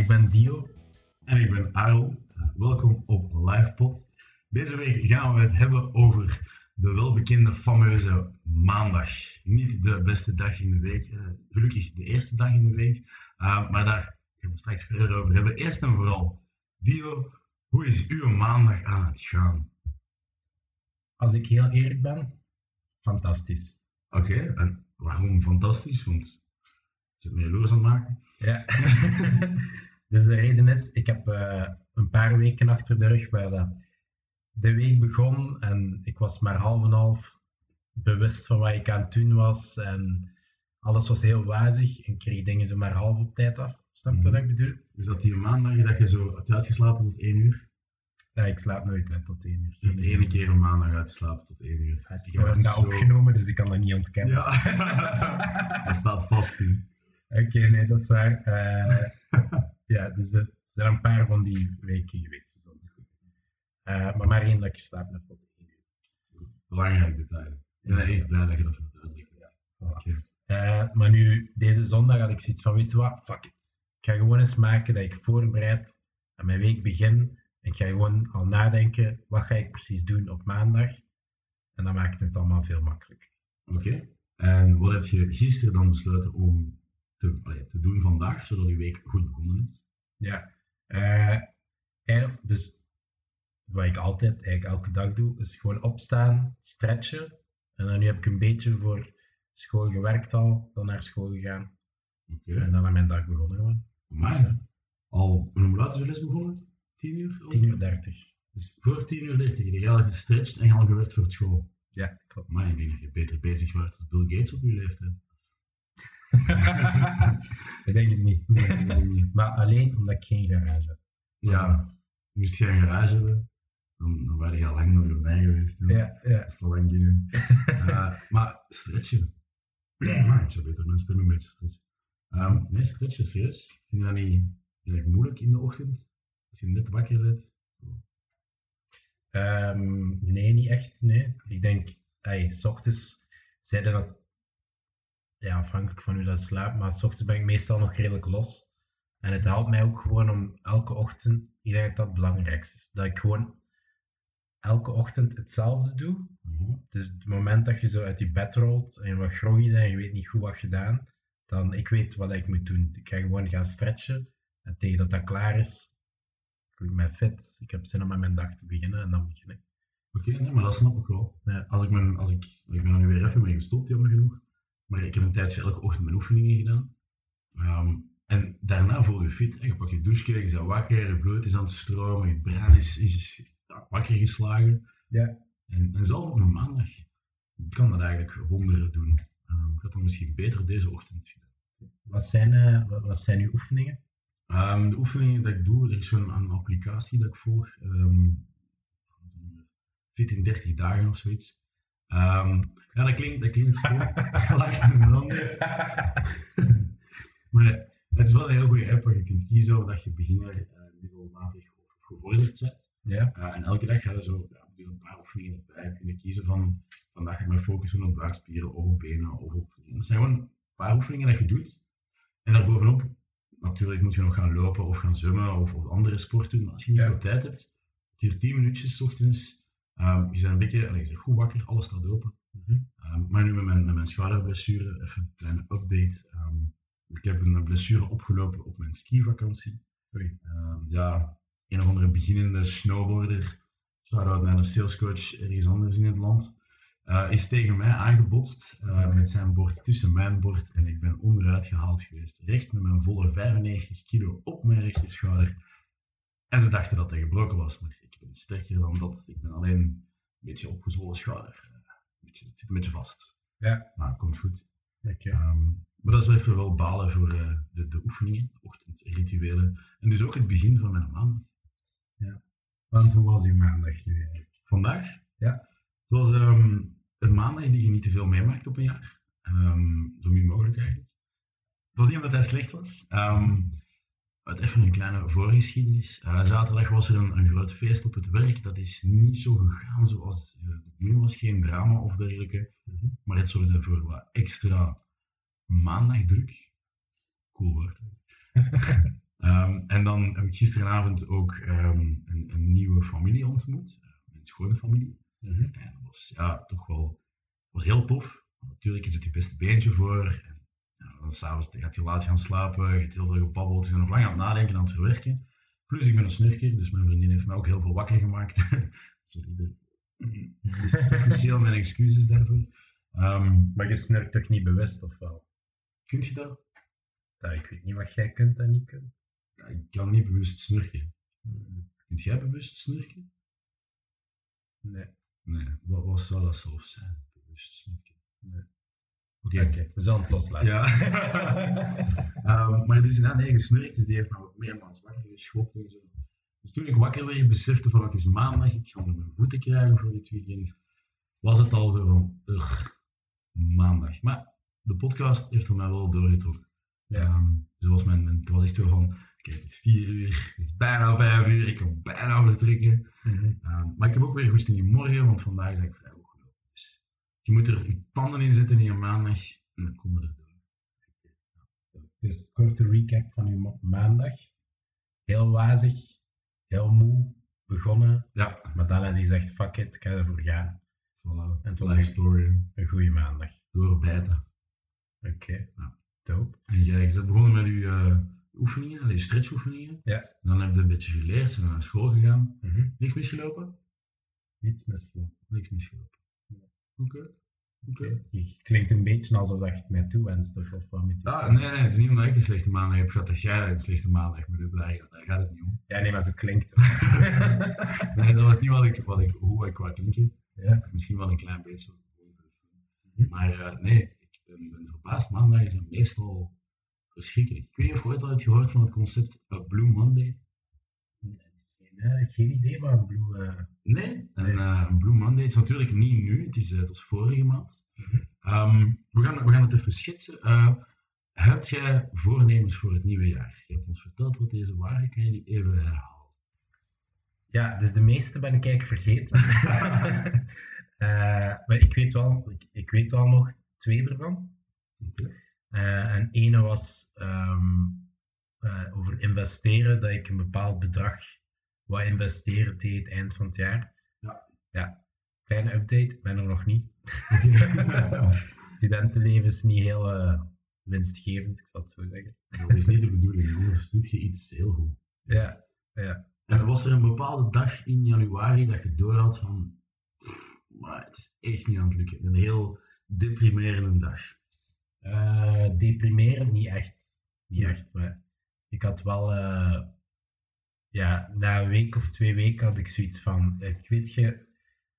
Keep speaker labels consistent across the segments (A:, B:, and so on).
A: ik ben Dio.
B: En ik ben Arel. Uh, welkom op LivePod. Deze week gaan we het hebben over de welbekende fameuze maandag. Niet de beste dag in de week, uh, gelukkig de eerste dag in de week. Uh, maar daar gaan we straks verder over hebben. Eerst en vooral, Dio, hoe is uw maandag aan het gaan?
A: Als ik heel eerlijk ben, fantastisch.
B: Oké, en waarom fantastisch? Want je zit me jaloers aan het maken.
A: Ja. dus de reden is, ik heb uh, een paar weken achter de rug waar dat de week begon en ik was maar half en half bewust van wat ik aan het doen was en alles was heel wazig en kreeg dingen zo maar half op tijd af. Snap je mm wat ik bedoel?
B: Dus dat die maandag dat je zo hebt uitgeslapen tot 1 uur?
A: Ja, ik slaap nooit uit tot 1 uur.
B: Je hebt de ene keer een maandag uitgeslapen tot 1 uur.
A: Ja, ik heb dat zo... opgenomen, dus ik kan dat niet ontkennen.
B: Ja, dat staat vast in.
A: Oké, okay, nee, dat is waar. Uh, ja, dus er zijn een paar van die weken geweest. Dus dat is goed. Uh, maar maar één dat ik geslapen heb tot 1 uur.
B: Belangrijk detail. Ik ben echt blij dat je dat vertelt.
A: Ja, okay. uh, maar nu, deze zondag had ik zoiets van, weet je wat, fuck it. Ik ga gewoon eens maken dat ik voorbereid aan mijn week begin. En ik ga gewoon al nadenken, wat ga ik precies doen op maandag? En dan maakt het allemaal veel makkelijker.
B: Oké. Okay. En wat heb je gisteren dan besloten om te, allee, te doen vandaag, zodat je week goed begonnen is?
A: Ja. Uh, dus wat ik altijd, eigenlijk elke dag doe, is gewoon opstaan, stretchen. En dan nu heb ik een beetje voor school gewerkt al, dan naar school gegaan.
B: Okay.
A: En dan aan mijn dag begonnen gewoon.
B: Maar, dus, al, hoe laat is de les begonnen? 10 uur?
A: 10 uur 30.
B: Dus voor 10 uur 30 heb je al gestretched en al gewerkt voor school.
A: Ja, klopt.
B: Maar ik denk dat je beter bezig was dan Bill Gates op je leeftijd.
A: ik denk het niet. Nee, ik denk het niet. Maar alleen omdat ik geen garage heb.
B: Ja, moest je een garage hebben, dan, dan waren je al lang miljonair geweest.
A: Ja, ja. ja.
B: Dat is al lang geleden. uh, maar stretchen. Ja, maar ik zou beter mijn stem een beetje stretchen. Um, nee, stretchen, serieus. Vind je dat niet moeilijk in de ochtend? Als je net wakker bent?
A: Um, nee, niet echt. Nee. Ik denk, hey, s ochtends zeiden dat, ja, afhankelijk van hoe dat slaapt, maar s ochtends ben ik meestal nog redelijk los. En het helpt mij ook gewoon om elke ochtend, ik denk dat dat het belangrijkste is, dat ik gewoon elke ochtend hetzelfde doe.
B: Mm -hmm.
A: Dus het moment dat je zo uit die bed rolt en je wat groggy bent en je weet niet goed wat gedaan, dan ik weet wat ik moet doen. Ik ga gewoon gaan stretchen en tegen dat dat klaar is, voel ik mij fit. Ik heb zin om aan mijn dag te beginnen en dan begin ik.
B: Oké, okay, nee, maar dat snap ik wel.
A: Ja.
B: Als ik, mijn, als ik, ik ben er nu weer even mee gestopt, jammer genoeg. Maar ik heb een tijdje elke ochtend mijn oefeningen gedaan. Um, en daarna voel je fit. Je pakt je douche, je bent wakker, je bloed is aan het stromen, je brein is, is wakker geslagen.
A: Ja.
B: En, en zelfs op een maandag kan dat eigenlijk wonderen doen. Um, ik had dan misschien beter deze ochtend gedaan.
A: Wat zijn, uh, wat, zijn uw oefeningen?
B: Um, de oefeningen die ik doe, er is zo'n applicatie dat ik volg. Um, fit in 30 dagen of zoiets. Um, ja, dat klinkt, dat klinkt ander. maar het is wel een heel goede app waar je kunt kiezen of dat je beginner, uh, middelmatig of gevorderd bent.
A: Ja.
B: Uh, en elke dag ga je zo ja, een paar oefeningen erbij kunnen kiezen van vandaag ga ik me focussen op buikspieren of op benen of op... Dat zijn gewoon een paar oefeningen dat je doet. En daarbovenop natuurlijk moet je nog gaan lopen of gaan zwemmen of, of andere sport doen. Maar als je niet
A: Ja.
B: veel tijd hebt, hier 10 minuutjes 's ochtends, ehm, je bent een beetje, allez, je bent goed wakker, alles staat open.
A: Mhm.
B: Ehm, maar nu met mijn, met mijn schouderblessure, even een kleine update. Ehm, ik heb een blessure opgelopen op mijn skivakantie. Ja, een of andere beginnende snowboarder, shout-out naar een salescoach ergens anders in het land, eh, is tegen mij aangebotst eh, met zijn bord tussen mijn bord en ik ben onderuit gehaald geweest. Recht met mijn volle 95 kilo op mijn rechterschouder. En ze dachten dat hij gebroken was, maar sterker dan dat. Ik ben alleen een beetje opgezwollen schouder. Eh, het zit een beetje vast.
A: Ja.
B: Maar het komt goed.
A: Oké.
B: Ehm, maar dat is even wel balen voor eh, de, de oefeningen, ochtendrituelen. En dus ook het begin van mijn maand.
A: Want hoe was uw maandag nu eigenlijk?
B: Vandaag?
A: Ja.
B: Het was ehm, een maandag die je niet te veel meemaakt op een jaar. Ehm, zo min mogelijk eigenlijk. Het was niet omdat hij slecht was. Het even een kleine voorgeschiedenis. Eh, zaterdag was er een, een groot feest op het werk. Dat is niet zo gegaan zoals eh, de bedoeling was. Geen drama of dergelijke.
A: Mhm.
B: Maar het zorgde voor wat extra maandagdruk. Cool woord. Ehm, en dan heb ik gisteravond ook ehm, een, een nieuwe familie ontmoet, uh, mijn schone familie.
A: Mhm.
B: En dat was ja, toch wel was heel tof. Natuurlijk is het je beste beentje voor. Ja, dan s'avonds gaat je laat gaan slapen, je hebt heel veel gebabbeld, je bent nog lang aan het nadenken, aan het verwerken. Plus ik ben een snurker, dus mijn vriendin heeft mij ook heel veel wakker gemaakt. Sorry, dat- dus officieel mijn excuses daarvoor. Ehm,
A: Maar je snurkt toch niet bewust, of wel?
B: kun je dat?
A: Dat, ik weet niet wat jij kunt en niet kunt.
B: Ja, ik kan niet bewust snurken.
A: Mhm.
B: Kunt jij bewust snurken?
A: Nee.
B: Nee, wat, wat zou dat zelf zijn? Bewust snurken.
A: Nee.
B: Oké.
A: We zullen het loslaten.
B: Ja. Ehm, maar dus ja, nee, gesnurkt, dus die heeft me meermaals wakker geschopt en zo. Dus toen ik wakker werd, besefte van het is maandag, ik ga mijn voeten krijgen voor dit weekend, was het al zo van, ugh, maandag. Maar de podcast heeft er mij wel doorgetrokken.
A: Ja.
B: Ehm, dus was mijn, het was echt zo van, oké, het is vier uur, het is bijna vijf uur, ik kan bijna vertrekken.
A: Mhm.
B: Ehm, maar ik heb ook weer goesting in morgen, want vandaag is ik vrij goed je moet er je tanden in zetten in je maandag en dan kom je er door.
A: Dus korte recap van uw ma- maandag. Heel wazig, heel moe, begonnen.
B: Ja,
A: Maar dan had hij gezegd, fuck it, ik ga ervoor gaan.
B: voilà.
A: En het was echt-
B: hè.
A: Een goede maandag.
B: Doorbijten.
A: Oké,
B: Ja.
A: dope.
B: En jij bent begonnen met je eh, oefeningen, je stretchoefeningen.
A: Ja.
B: Dan heb je een beetje geleerd, zijn naar school gegaan.
A: Mhm.
B: Niks misgelopen?
A: Niets misgelopen.
B: Niks misgelopen. Oké.
A: Je klinkt een beetje alsof dat je het mij toewenst, of, of wat met
B: Ah, nee, nee, het is niet omdat ik een slechte maandag heb gehad dat jij een slechte maandag moet hebben. Daar, daar gaat het niet om.
A: Ja, nee, maar zo klinkt het.
B: Nee, dat was niet wat ik, wat ik, hoe ik wou klinken.
A: Ja.
B: Misschien wel een klein beetje.
A: Mhm.
B: Maar eh, nee, ik ben, ben verbaasd. Maandagen zijn meestal verschrikkelijk. Ik weet niet of je ooit al hebt gehoord van het concept eh, Blue Monday.
A: Geen, geen idee, maar een blue... eh,
B: Nee, eh, een Blue Monday. Het is natuurlijk niet nu, het is, eh, was vorige maand.
A: Mhm.
B: Ehm, we, gaan, we gaan het even schetsen. Heb jij voornemens voor het nieuwe jaar? Je hebt ons verteld wat deze waren, kan je die even herhalen?
A: Ja, dus de meeste ben ik eigenlijk vergeten. Maar ik weet, wel, ik, ik weet wel nog twee ervan. Eh, en ene was ehm, eh, over investeren, dat ik een bepaald bedrag wou investeren tegen het eind van het jaar.
B: Ja.
A: ja. Kleine update, ben er nog niet. Studentenleven is niet heel eh, winstgevend, ik zal het zo zeggen.
B: Dat is niet de bedoeling, anders doe je iets heel goed.
A: Ja, ja.
B: En was er een bepaalde dag in januari dat je door had van, "Pff, maar het is echt niet aan het lukken. Een heel deprimerende dag.
A: Eh, deprimerend, niet echt. Niet echt, maar ik had wel, eh, ja, na een week of twee weken had ik zoiets van, ik weet je,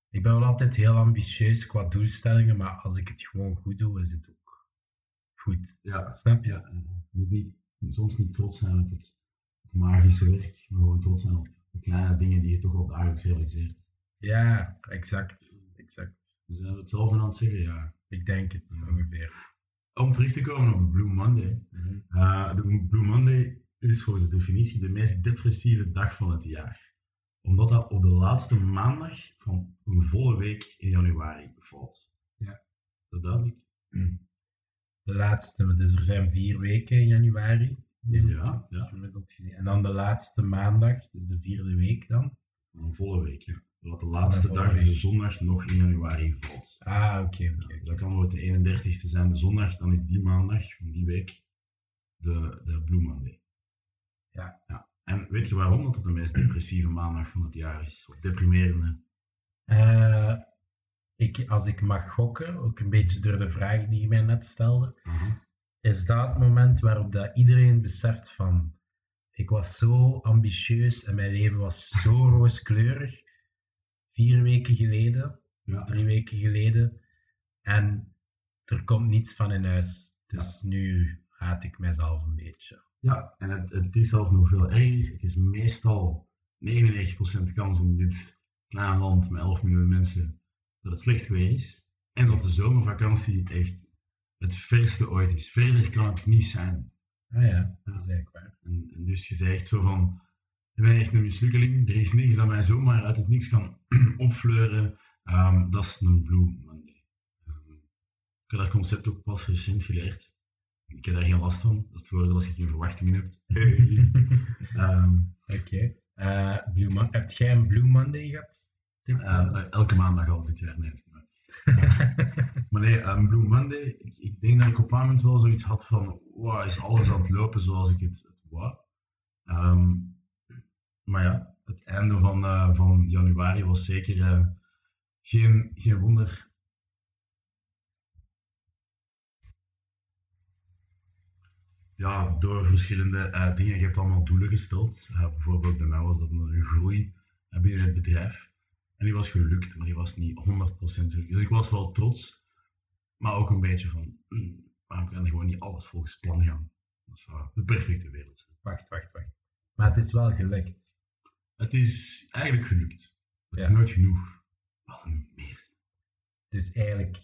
A: ik ben wel altijd heel ambitieus qua doelstellingen, maar als ik het gewoon goed doe, is het ook goed.
B: Ja,
A: Snap je?
B: ja je moet niet, soms niet trots zijn op het, het magische werk, maar gewoon trots zijn op de kleine dingen die je toch wel dagelijks realiseert.
A: Ja, exact. exact.
B: We zijn hetzelfde aan het zeggen, ja.
A: Ik denk het,
B: Ja.
A: ongeveer.
B: Om terug te komen op de Blue Monday.
A: Mhm.
B: Eh, de Blue Monday is volgens de definitie de meest depressieve dag van het jaar. Omdat dat op de laatste maandag van een volle week in januari valt.
A: Ja.
B: Is dat duidelijk?
A: De laatste, dus er zijn vier weken in januari,
B: Ja, ja.
A: gemiddeld gezien. En dan de laatste maandag, dus de vierde week dan.
B: Een volle week, ja. Zodat de laatste dag, dus de zondag, nog in januari valt.
A: Ah, oké, oké,
B: Dus
A: oké.
B: dat kan wel de 31ste zijn, de zondag, dan is die maandag van die week de, de Blue Monday.
A: Ja.
B: ja. En weet je waarom dat het de meest depressieve maandag van het jaar is? Of deprimerende?
A: Eh, ik, als ik mag gokken, ook een beetje door de vraag die je mij net stelde, is dat het moment waarop dat iedereen beseft van ik was zo ambitieus en mijn leven was zo rooskleurig vier weken geleden,
B: Ja.
A: drie weken geleden en er komt niets van in huis. Dus nu haat ik mijzelf een beetje.
B: Ja, en het, het is zelfs nog veel erger. Het is meestal 99% kans in dit kleine land met 11 miljoen mensen dat het slecht weer is. En dat de zomervakantie echt het verste ooit is. Verder kan het niet zijn.
A: Ah ja, dat is eigenlijk waar.
B: En, en dus je zegt zo van, ik ben echt een mislukkeling. Er is niks dat mij zomaar uit het niks kan opfleuren. Ehm, dat is een Blue Monday. Ehm, ik heb dat concept ook pas recent geleerd. Ik heb daar geen last van. Dat is het voordeel als je geen verwachtingen hebt. Ehm,
A: Oké. Eh, Mon- Heb jij een Blue Monday gehad? Dit,
B: eh, elke maandag al dit jaar, nee. Maar nee, um, Blue Monday, ik, ik denk dat ik op een moment wel zoiets had van, wow, is alles aan het lopen zoals ik het, het wou? Ehm, maar ja, het einde van, eh, van januari was zeker eh, geen, geen wonder. Ja, door verschillende eh, dingen. Je hebt allemaal doelen gesteld. Eh, bijvoorbeeld bij mij was dat een groei eh, binnen het bedrijf. En die was gelukt, maar die was niet 100% gelukt. Dus ik was wel trots, maar ook een beetje van, "Hmm, waarom kan er gewoon niet alles volgens plan gaan? Dat zou de perfecte wereld zijn.
A: Wacht, wacht, wacht. Maar het is wel gelukt.
B: Het is eigenlijk gelukt. Het is nooit genoeg. Wat een meer.
A: Dus eigenlijk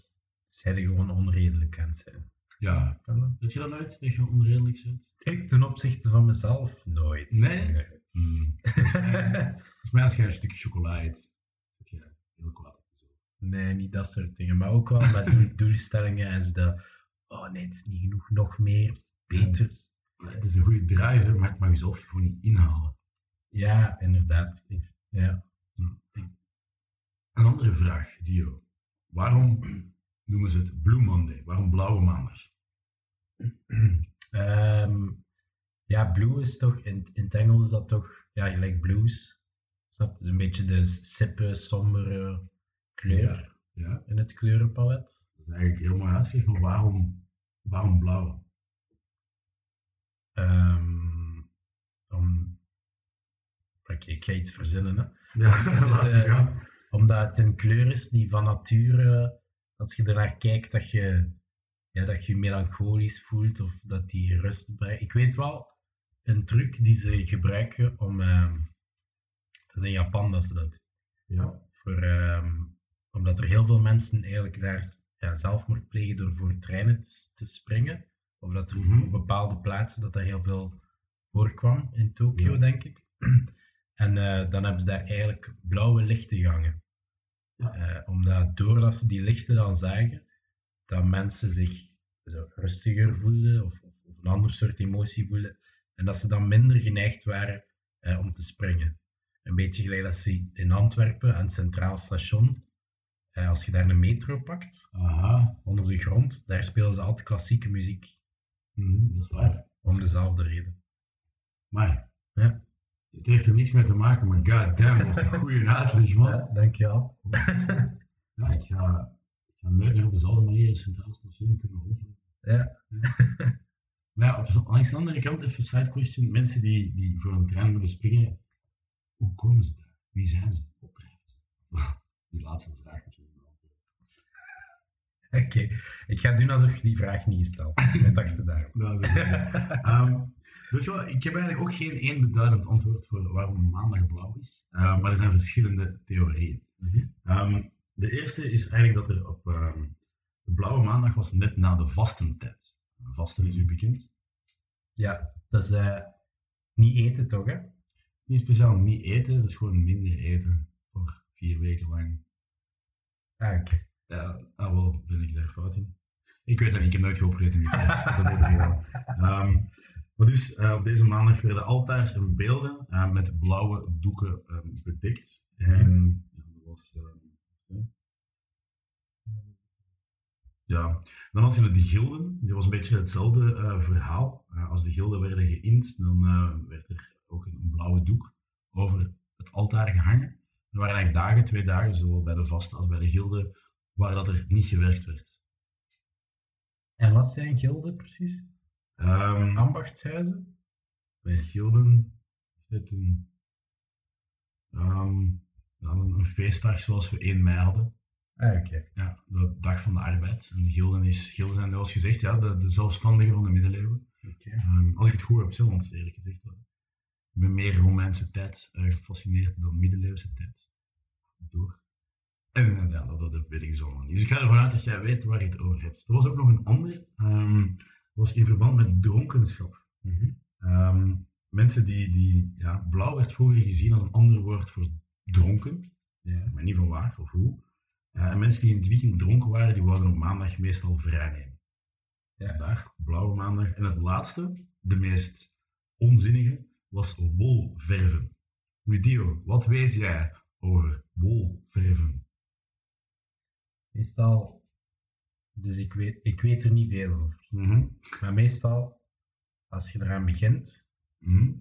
A: zijn je gewoon onredelijk aan zijn.
B: Ja,
A: Kan dat?
B: heb je dat nooit? Dat je onredelijk bent?
A: Ik ten opzichte van mezelf nooit.
B: Nee? Hmm. Volgens mij als je een stukje chocola eet, dat je heel kwaad op jezelf.
A: Nee, niet dat soort dingen. Maar ook wel met doel- doelstellingen en zo dat. Oh nee, het is niet genoeg, nog meer, beter.
B: Het is een goede drive, maar ik mag jezelf gewoon niet inhalen.
A: Ja, inderdaad. Ik- ja.
B: Een andere vraag, Dio. Waarom noemen ze het Blue Monday? Waarom Blauwe Maandag?
A: Ehm, ja, blue is toch, in, in het Engels is dat toch, ja, gelijk blues. Snap? Het is een beetje de sippe, sombere kleur
B: Ja,
A: in het kleurenpalet.
B: dat is eigenlijk heel mooi uitgelegd, maar waarom, waarom blauw?
A: Ehm, om... Ik ga iets verzinnen. Hè.
B: Ja,
A: het,
B: gaan.
A: Omdat het een kleur is die van nature, als je ernaar kijkt, dat je ja, dat je je melancholisch voelt of dat die rust brengt. Ik weet wel een truc die ze gebruiken om. ehm, dat is in Japan dat ze dat doen.
B: Ja.
A: Voor, ehm, omdat er heel veel mensen eigenlijk daar ja, zelfmoord plegen door voor treinen te, te springen. Of dat er
B: Mhm.
A: op bepaalde plaatsen dat dat heel veel voorkwam in Tokio,
B: Ja.
A: denk ik. En eh, dan hebben ze daar eigenlijk blauwe lichten gangen.
B: Ja.
A: Eh, omdat doordat ze die lichten dan zagen, dat mensen zich zo rustiger voelden of, of, of een ander soort emotie voelden. En dat ze dan minder geneigd waren eh, om te springen. Een beetje gelijk dat ze in Antwerpen aan het Centraal Station, eh, als je daar een metro pakt,
B: Aha,
A: onder de grond, daar spelen ze altijd klassieke muziek.
B: Mhm, dat is waar.
A: Om dezelfde reden.
B: Maar
A: Ja.
B: Het heeft er niks mee te maken, maar god damn, dat is een goede uitleg, man.
A: Ja, dankjewel.
B: Ja, ik ga, ik ga nooit meer op dezelfde manier in Centraal Station kunnen rondlopen.
A: Ja.
B: Maar ja, langs de andere kant, even een side question. Mensen die, die voor een trein willen springen, hoe komen ze daar? Wie zijn ze? Die laatste vraag beantwoorden.
A: Oké, ik ga doen alsof je die vraag niet gesteld hebt. Ik dacht daar.
B: Weet je wat, ik heb eigenlijk ook geen één beduidend antwoord voor waarom maandag blauw is. Ehm, maar er zijn verschillende theorieën. Ehm, de eerste is eigenlijk dat er op ehm, de blauwe maandag was net na de vastentijd. Vasten is u bekend.
A: Ja, dat is eh, niet eten toch, hè?
B: Niet speciaal niet eten, dat is gewoon minder eten voor vier weken lang.
A: Ah, oké.
B: Ja, ah wel, ben ik daar fout in. Ik weet dat niet, ik heb nooit geopgeleid in die tijd. Dat heb ik gedaan. Ehm, dus, eh, op deze maandag werden altaars en beelden eh, met blauwe doeken ehm, bedekt. En ja, dat was... ehm, ja, dan had je de gilden. Dat was een beetje hetzelfde eh, verhaal. Als de gilden werden geïnd, dan werd er ook een blauwe doek over het altaar gehangen. Er waren eigenlijk dagen, twee dagen, zowel bij de vaste als bij de gilden, waar dat er niet gewerkt werd.
A: En wat zijn gilden precies?
B: Ehm
A: Ambachtshuizen?
B: bij gilden is het een, ehm, een, een feestdag zoals we 1 mei hadden.
A: Ah, oké.
B: Ja, de dag van de arbeid. En de gilden, is, gilden zijn, zoals gezegd, ja, de, de zelfstandigen van de middeleeuwen.
A: Oké.
B: Ehm, als ik het goed heb, zo, want eerlijk gezegd, eh, ik ben meer Romeinse tijd eh, gefascineerd dan middeleeuwse tijd. Door. En ja, dat, dat weet ik dus allemaal niet. Dus ik ga ervan uit dat jij weet waar je het over hebt. Er was ook nog een ander, was in verband met dronkenschap.
A: Mhm.
B: Ehm, mensen die, die ja, blauw werd vroeger gezien als een ander woord voor dronken,
A: Ja.
B: maar niet van waar of hoe. Eh, en mensen die in het weekend dronken waren, die wouden op maandag meestal vrij nemen.
A: Ja.
B: Vandaag, blauwe maandag. En het laatste, de meest onzinnige, was wolverven. Rutio, wat weet jij over wolverven?
A: Meestal, dus ik weet, ik weet er niet veel over.
B: Mhm.
A: Maar meestal, als je eraan begint,
B: Mhm.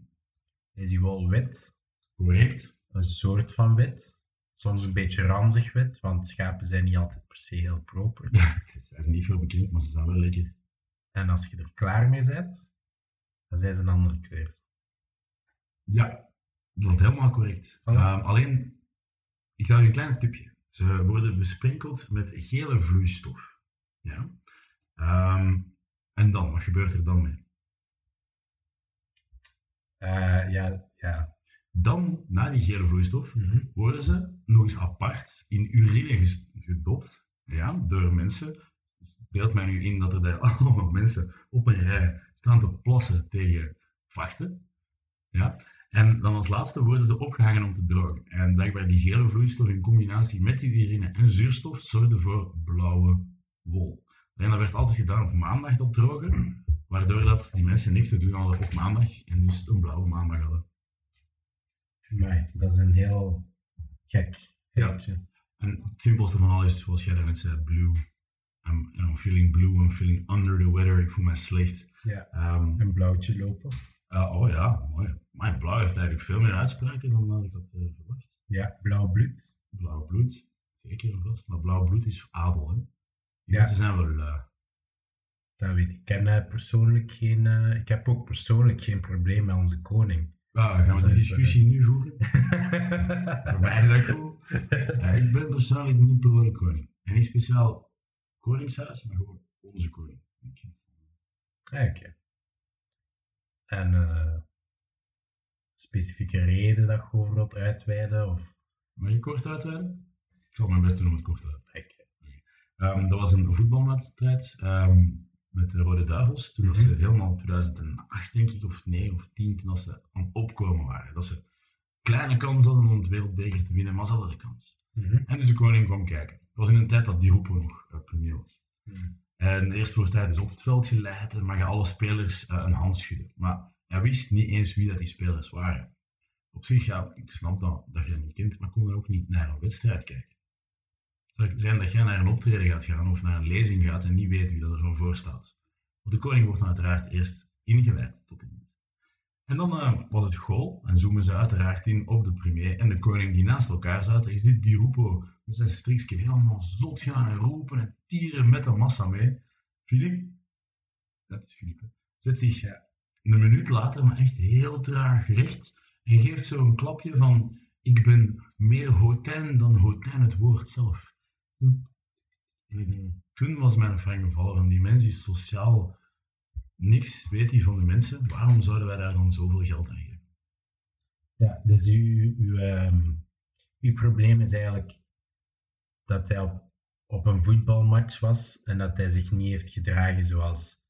A: is die wol wit,
B: Correct.
A: een soort van wit. Soms een beetje ranzig wit, want schapen zijn niet altijd per se heel proper.
B: Ze zijn niet veel bekend, maar ze zijn wel lekker.
A: En als je er klaar mee bent, dan zijn ze een andere kleur.
B: Ja, dat is helemaal correct.
A: Voilà.
B: Ehm, alleen, ik ga je een klein tipje. Ze worden besprenkeld met gele vloeistof. Ja. Ehm, en dan, wat gebeurt er dan mee?
A: Eh, ja, ja.
B: Dan, na die gele vloeistof,
A: Mhm.
B: worden ze nog eens apart in urine gedopt ja, door mensen. Beeld mij nu in dat er daar allemaal mensen op een rij staan te plassen tegen vachten. Ja. En dan als laatste worden ze opgehangen om te drogen. En blijkbaar die gele vloeistof in combinatie met die urine en zuurstof zorgde voor blauwe wol. En dat werd altijd gedaan op maandag, dat drogen, waardoor dat die mensen niks te doen hadden op maandag en dus een blauwe maandag hadden.
A: Maar dat is een heel gek
B: Ja.
A: feitje.
B: En het simpelste van alles, zoals jij daarnet zei, blue. I'm, I'm feeling blue, I'm feeling under the weather, ik voel me slecht.
A: Ja.
B: Ehm,
A: Een blauwtje lopen.
B: eh, oh ja, mooi. Maar blauw heeft eigenlijk veel meer uitspraken dan dat ik had eh, verwacht.
A: Ja, blauw bloed.
B: Blauw bloed, zeker en vast. Maar blauw bloed is adel, hè.
A: Ja.
B: mensen zijn wel lui.
A: Dat weet ik. Ik ken eh, persoonlijk geen... eh, ik heb ook persoonlijk geen probleem met onze koning.
B: Ah, gaan we die
A: is
B: discussie nu voeren? Voor mij is dat goed. Ja, ik ben persoonlijk niet pro de koning. En niet speciaal koningshuis, maar gewoon onze koning.
A: Ah, Oké. En eh, specifieke reden dat je over wilt uitweiden? Of...
B: Maar je kort uitweiden? Ik zal mijn best doen om het kort uit te Ehm, dat was een voetbalwedstrijd ehm, met de Rode Duivels. Toen was
A: Mhm.
B: ze helemaal in 2008, denk ik, of 9 of 10, toen dat ze aan het opkomen waren. Dat ze kleine kans hadden om het wereldbeker te winnen, maar ze hadden de kans.
A: Mhm.
B: En dus de koning kwam kijken. Het was in een tijd dat Di Rupo nog eh, premier was.
A: Mhm.
B: En eerst wordt hij dus op het veld geleid en mag je alle spelers eh, een hand schudden. Maar hij wist niet eens wie dat die spelers waren. Op zich, ja, ik snap dat, dat je dat niet kent, maar kom dan ook niet naar een wedstrijd kijken. Zijn dat jij naar een optreden gaat gaan of naar een lezing gaat en niet weet wie dat er van voor staat. Want de koning wordt dan uiteraard eerst ingeleid tot in. En dan eh, was het goal en zoomen ze uiteraard in op de premier en de koning die naast elkaar zaten. Is dit Di Rupo met zijn strikje helemaal zot gaan en roepen en tieren met de massa mee. Filip, dat is Filip, hè, zet zich een minuut later, maar echt heel traag recht en geeft zo een klapje van ik ben meer hotijn dan hotijn het woord zelf.
A: Mhm.
B: toen was mijn frank gevallen van die mens is sociaal niks weet hij van de mensen. Waarom zouden wij daar dan zoveel geld aan geven?
A: Ja, dus uw, uw, ehm, uw probleem is eigenlijk dat hij op, op een voetbalmatch was en dat hij zich niet heeft gedragen zoals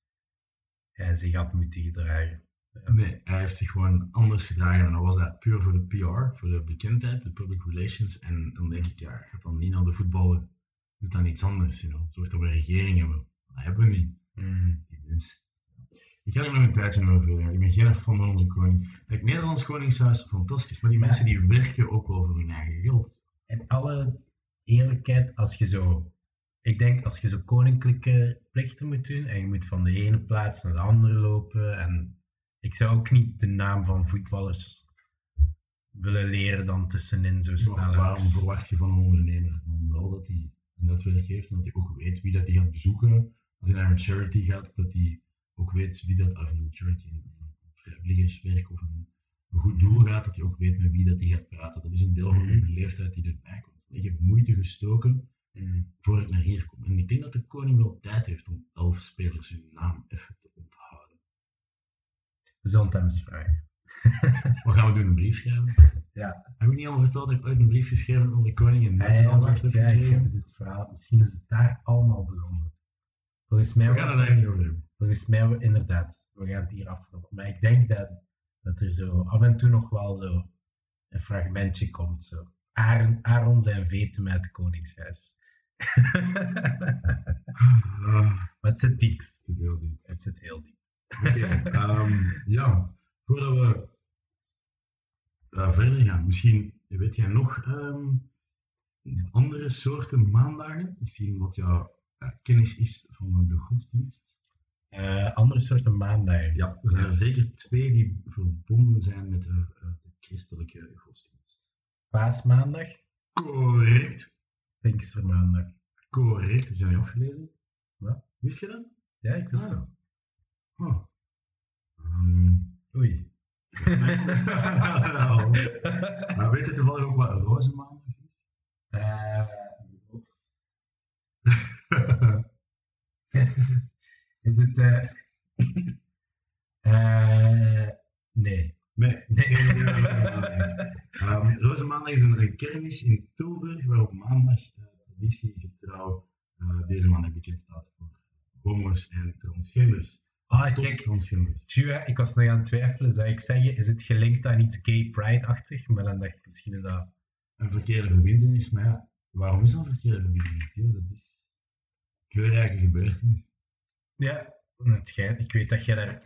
A: hij zich had moeten gedragen.
B: Nee, hij heeft zich gewoon anders gedragen en dan was dat puur voor de PR, voor de bekendheid, de public relations. En dan denk ik, ja, gaat dan niet naar de voetballen, doet dan iets anders, you know. Zorg dat we een regering hebben. Dat hebben we niet.
A: Mm.
B: Ik ga er nog een tijdje over. Ik ben geen fan van onze koning. Het Nederlands Koningshuis, fantastisch. Maar die mensen die werken ook wel voor hun eigen geld.
A: In alle eerlijkheid, als je zo, ik denk als je zo koninklijke plichten moet doen en je moet van de ene plaats naar de andere lopen en ik zou ook niet de naam van voetballers willen leren dan tussenin zo snel.
B: Waarom verwacht je van een ondernemer dan wel dat hij een netwerk heeft en dat hij ook weet wie dat hij gaat bezoeken? Als hij naar een charity gaat, dat hij ook weet wie dat, of een charity, een vrijwilligerswerk of een, een goed doel gaat, dat hij ook weet met wie dat hij gaat praten. Dat is een deel van de
A: Mhm.
B: beleefdheid die erbij komt. Ik heb moeite gestoken
A: Mm.
B: voor ik naar hier kom. En ik denk dat de koning wel tijd heeft om elf spelers hun naam even te onthouden.
A: We zullen het hem eens vragen.
B: Wat gaan we doen? Een brief schrijven?
A: Ja.
B: Heb ik niet al verteld dat ik ooit een brief geschreven heb aan de koning en
A: Ja, wacht,
B: heb
A: ja, ik heb dit verhaal. Misschien is het daar allemaal begonnen. Volgens mij,
B: We gaan het daar
A: het-
B: niet over hebben.
A: volgens mij inderdaad, we gaan het hier afronden. Maar ik denk dat, dat er zo af en toe nog wel zo een fragmentje komt. Zo. Aaron, Aaron zijn veten met het koningshuis. Maar het zit diep.
B: zit heel diep.
A: Het zit heel diep.
B: Oké, ehm, ja, voordat we verder gaan, misschien weet jij nog ehm, andere soorten maandagen? Misschien wat jouw kennis is van de godsdienst?
A: Eh, andere soorten maandagen.
B: Ja, er zijn er zeker twee die verbonden zijn met de, eh, de christelijke godsdienst.
A: Paasmaandag,
B: Correct.
A: Pinkstermaandag.
B: Correct, heb niet afgelezen?
A: Wat?
B: Wist je dat?
A: Ja, ik wist
B: Ah.
A: dat.
B: Oh. Ehm,
A: Oei.
B: nou, maar weet je toevallig ook wat roze maandag is?
A: Eh, is het... eh, nee.
B: Nee. Roze Maandag is een, kermis in Tilburg, waar op maandag uh, traditiegetrouw deze maandag bekend staat voor homo's en transgenders.
A: Ah, kijk. Tjua, ik was nog aan het twijfelen. Zou ik zeggen, is het gelinkt aan iets gay pride-achtig? Maar dan dacht ik, misschien is dat...
B: Een verkeerde verbindenis, maar ja, waarom is dat een verkeerde verbindenis? Yo, dat is kleurrijke gebeurtenis.
A: Ja, het schijnt. Ik weet dat jij daar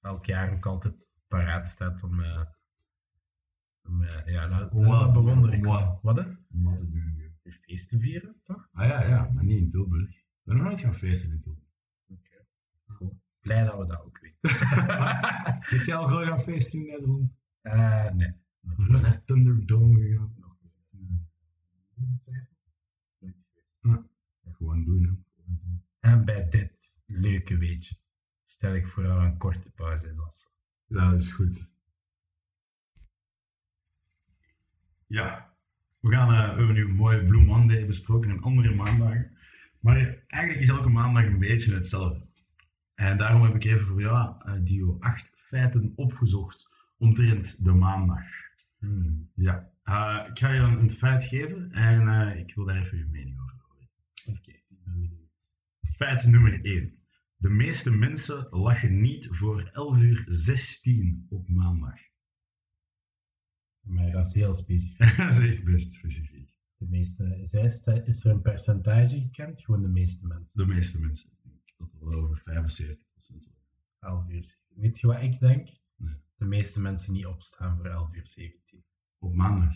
A: elk jaar ook altijd paraat staat om... eh, om eh, ja, dat, dat, bewonder ik. Wat, hè?
B: Om wat te doen.
A: Je feest te vieren, toch?
B: Ah ja, ja, maar niet in Tilburg. Ik ben nog nooit gaan feesten in Tilburg.
A: Oké. Goed. Blij dat we dat ook weten.
B: Heb jij al veel gaan feesten in Nederland?
A: Eh, nee. Nog
B: nooit naar. Thunderdome gegaan?
A: Nog nooit. Ongetwijfeld. Nooit geweest.
B: Gewoon doen, hè. Gewoon doen.
A: En bij dit leuke weetje stel ik voor dat we een korte pauze is. Als.
B: Ja, dat is goed. Ja, we, gaan, eh, we hebben nu een mooie Blue Monday besproken en andere maandagen. Maar eigenlijk is elke maandag een beetje hetzelfde. En daarom heb ik even voor jou, eh, Dio, acht feiten opgezocht omtrent de maandag.
A: Hmm.
B: Ja, eh, ik ga je een feit geven en eh, ik wil daar even je mening over horen.
A: Oké, ik ben benieuwd.
B: Feit nummer 1. De meeste mensen lachen niet voor 11 uur 16 op maandag.
A: Maar dat is heel specifiek.
B: dat is echt best specifiek.
A: De meeste, is er een percentage gekend? Gewoon de meeste mensen.
B: De meeste mensen. Dat er over 75% zijn.
A: 11 uur 17. Weet je wat ik denk?
B: Nee.
A: De meeste mensen niet opstaan voor 11 uur 17.
B: Op maandag.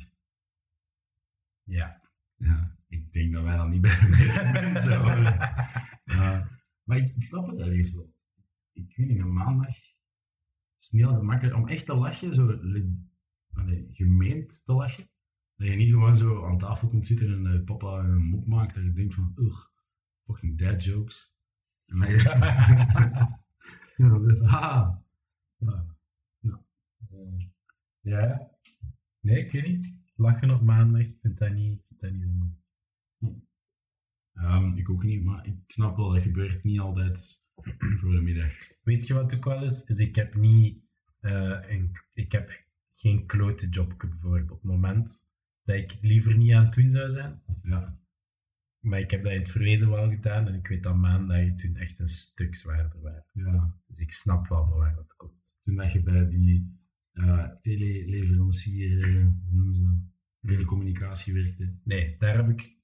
A: Ja.
B: Ja, ik denk dat wij dan niet bij de meeste mensen horen. Maar ik, ik snap het ergens wel. Ik weet niet, een maandag is niet altijd makkelijk om echt te lachen, zo allee, gemeend te lachen. Dat je niet gewoon zo aan tafel komt zitten en eh, papa een mop maakt dat je denkt van, ugh, fucking dad jokes. Ja. Ja.
A: Eh, ja. Nee, ik weet niet. Lachen op maandag, ik vind dat niet, ik vind dat niet zo.
B: Ehm, ik ook niet, maar ik snap wel, dat gebeurt niet altijd voor de middag.
A: Weet je wat ook wel is? Is ik heb niet eh, een, ik heb geen klote job bijvoorbeeld op het moment dat ik het liever niet aan het doen zou zijn.
B: Ja.
A: Maar ik heb dat in het verleden wel gedaan en ik weet dat maandagen toen echt een stuk zwaarder waren.
B: ja.
A: Dus ik snap wel van waar dat komt.
B: Toen dat je bij die uh, teleleverancier, eh, hoe noemen ze dat? Telecommunicatie werkte.
A: Nee, daar heb ik,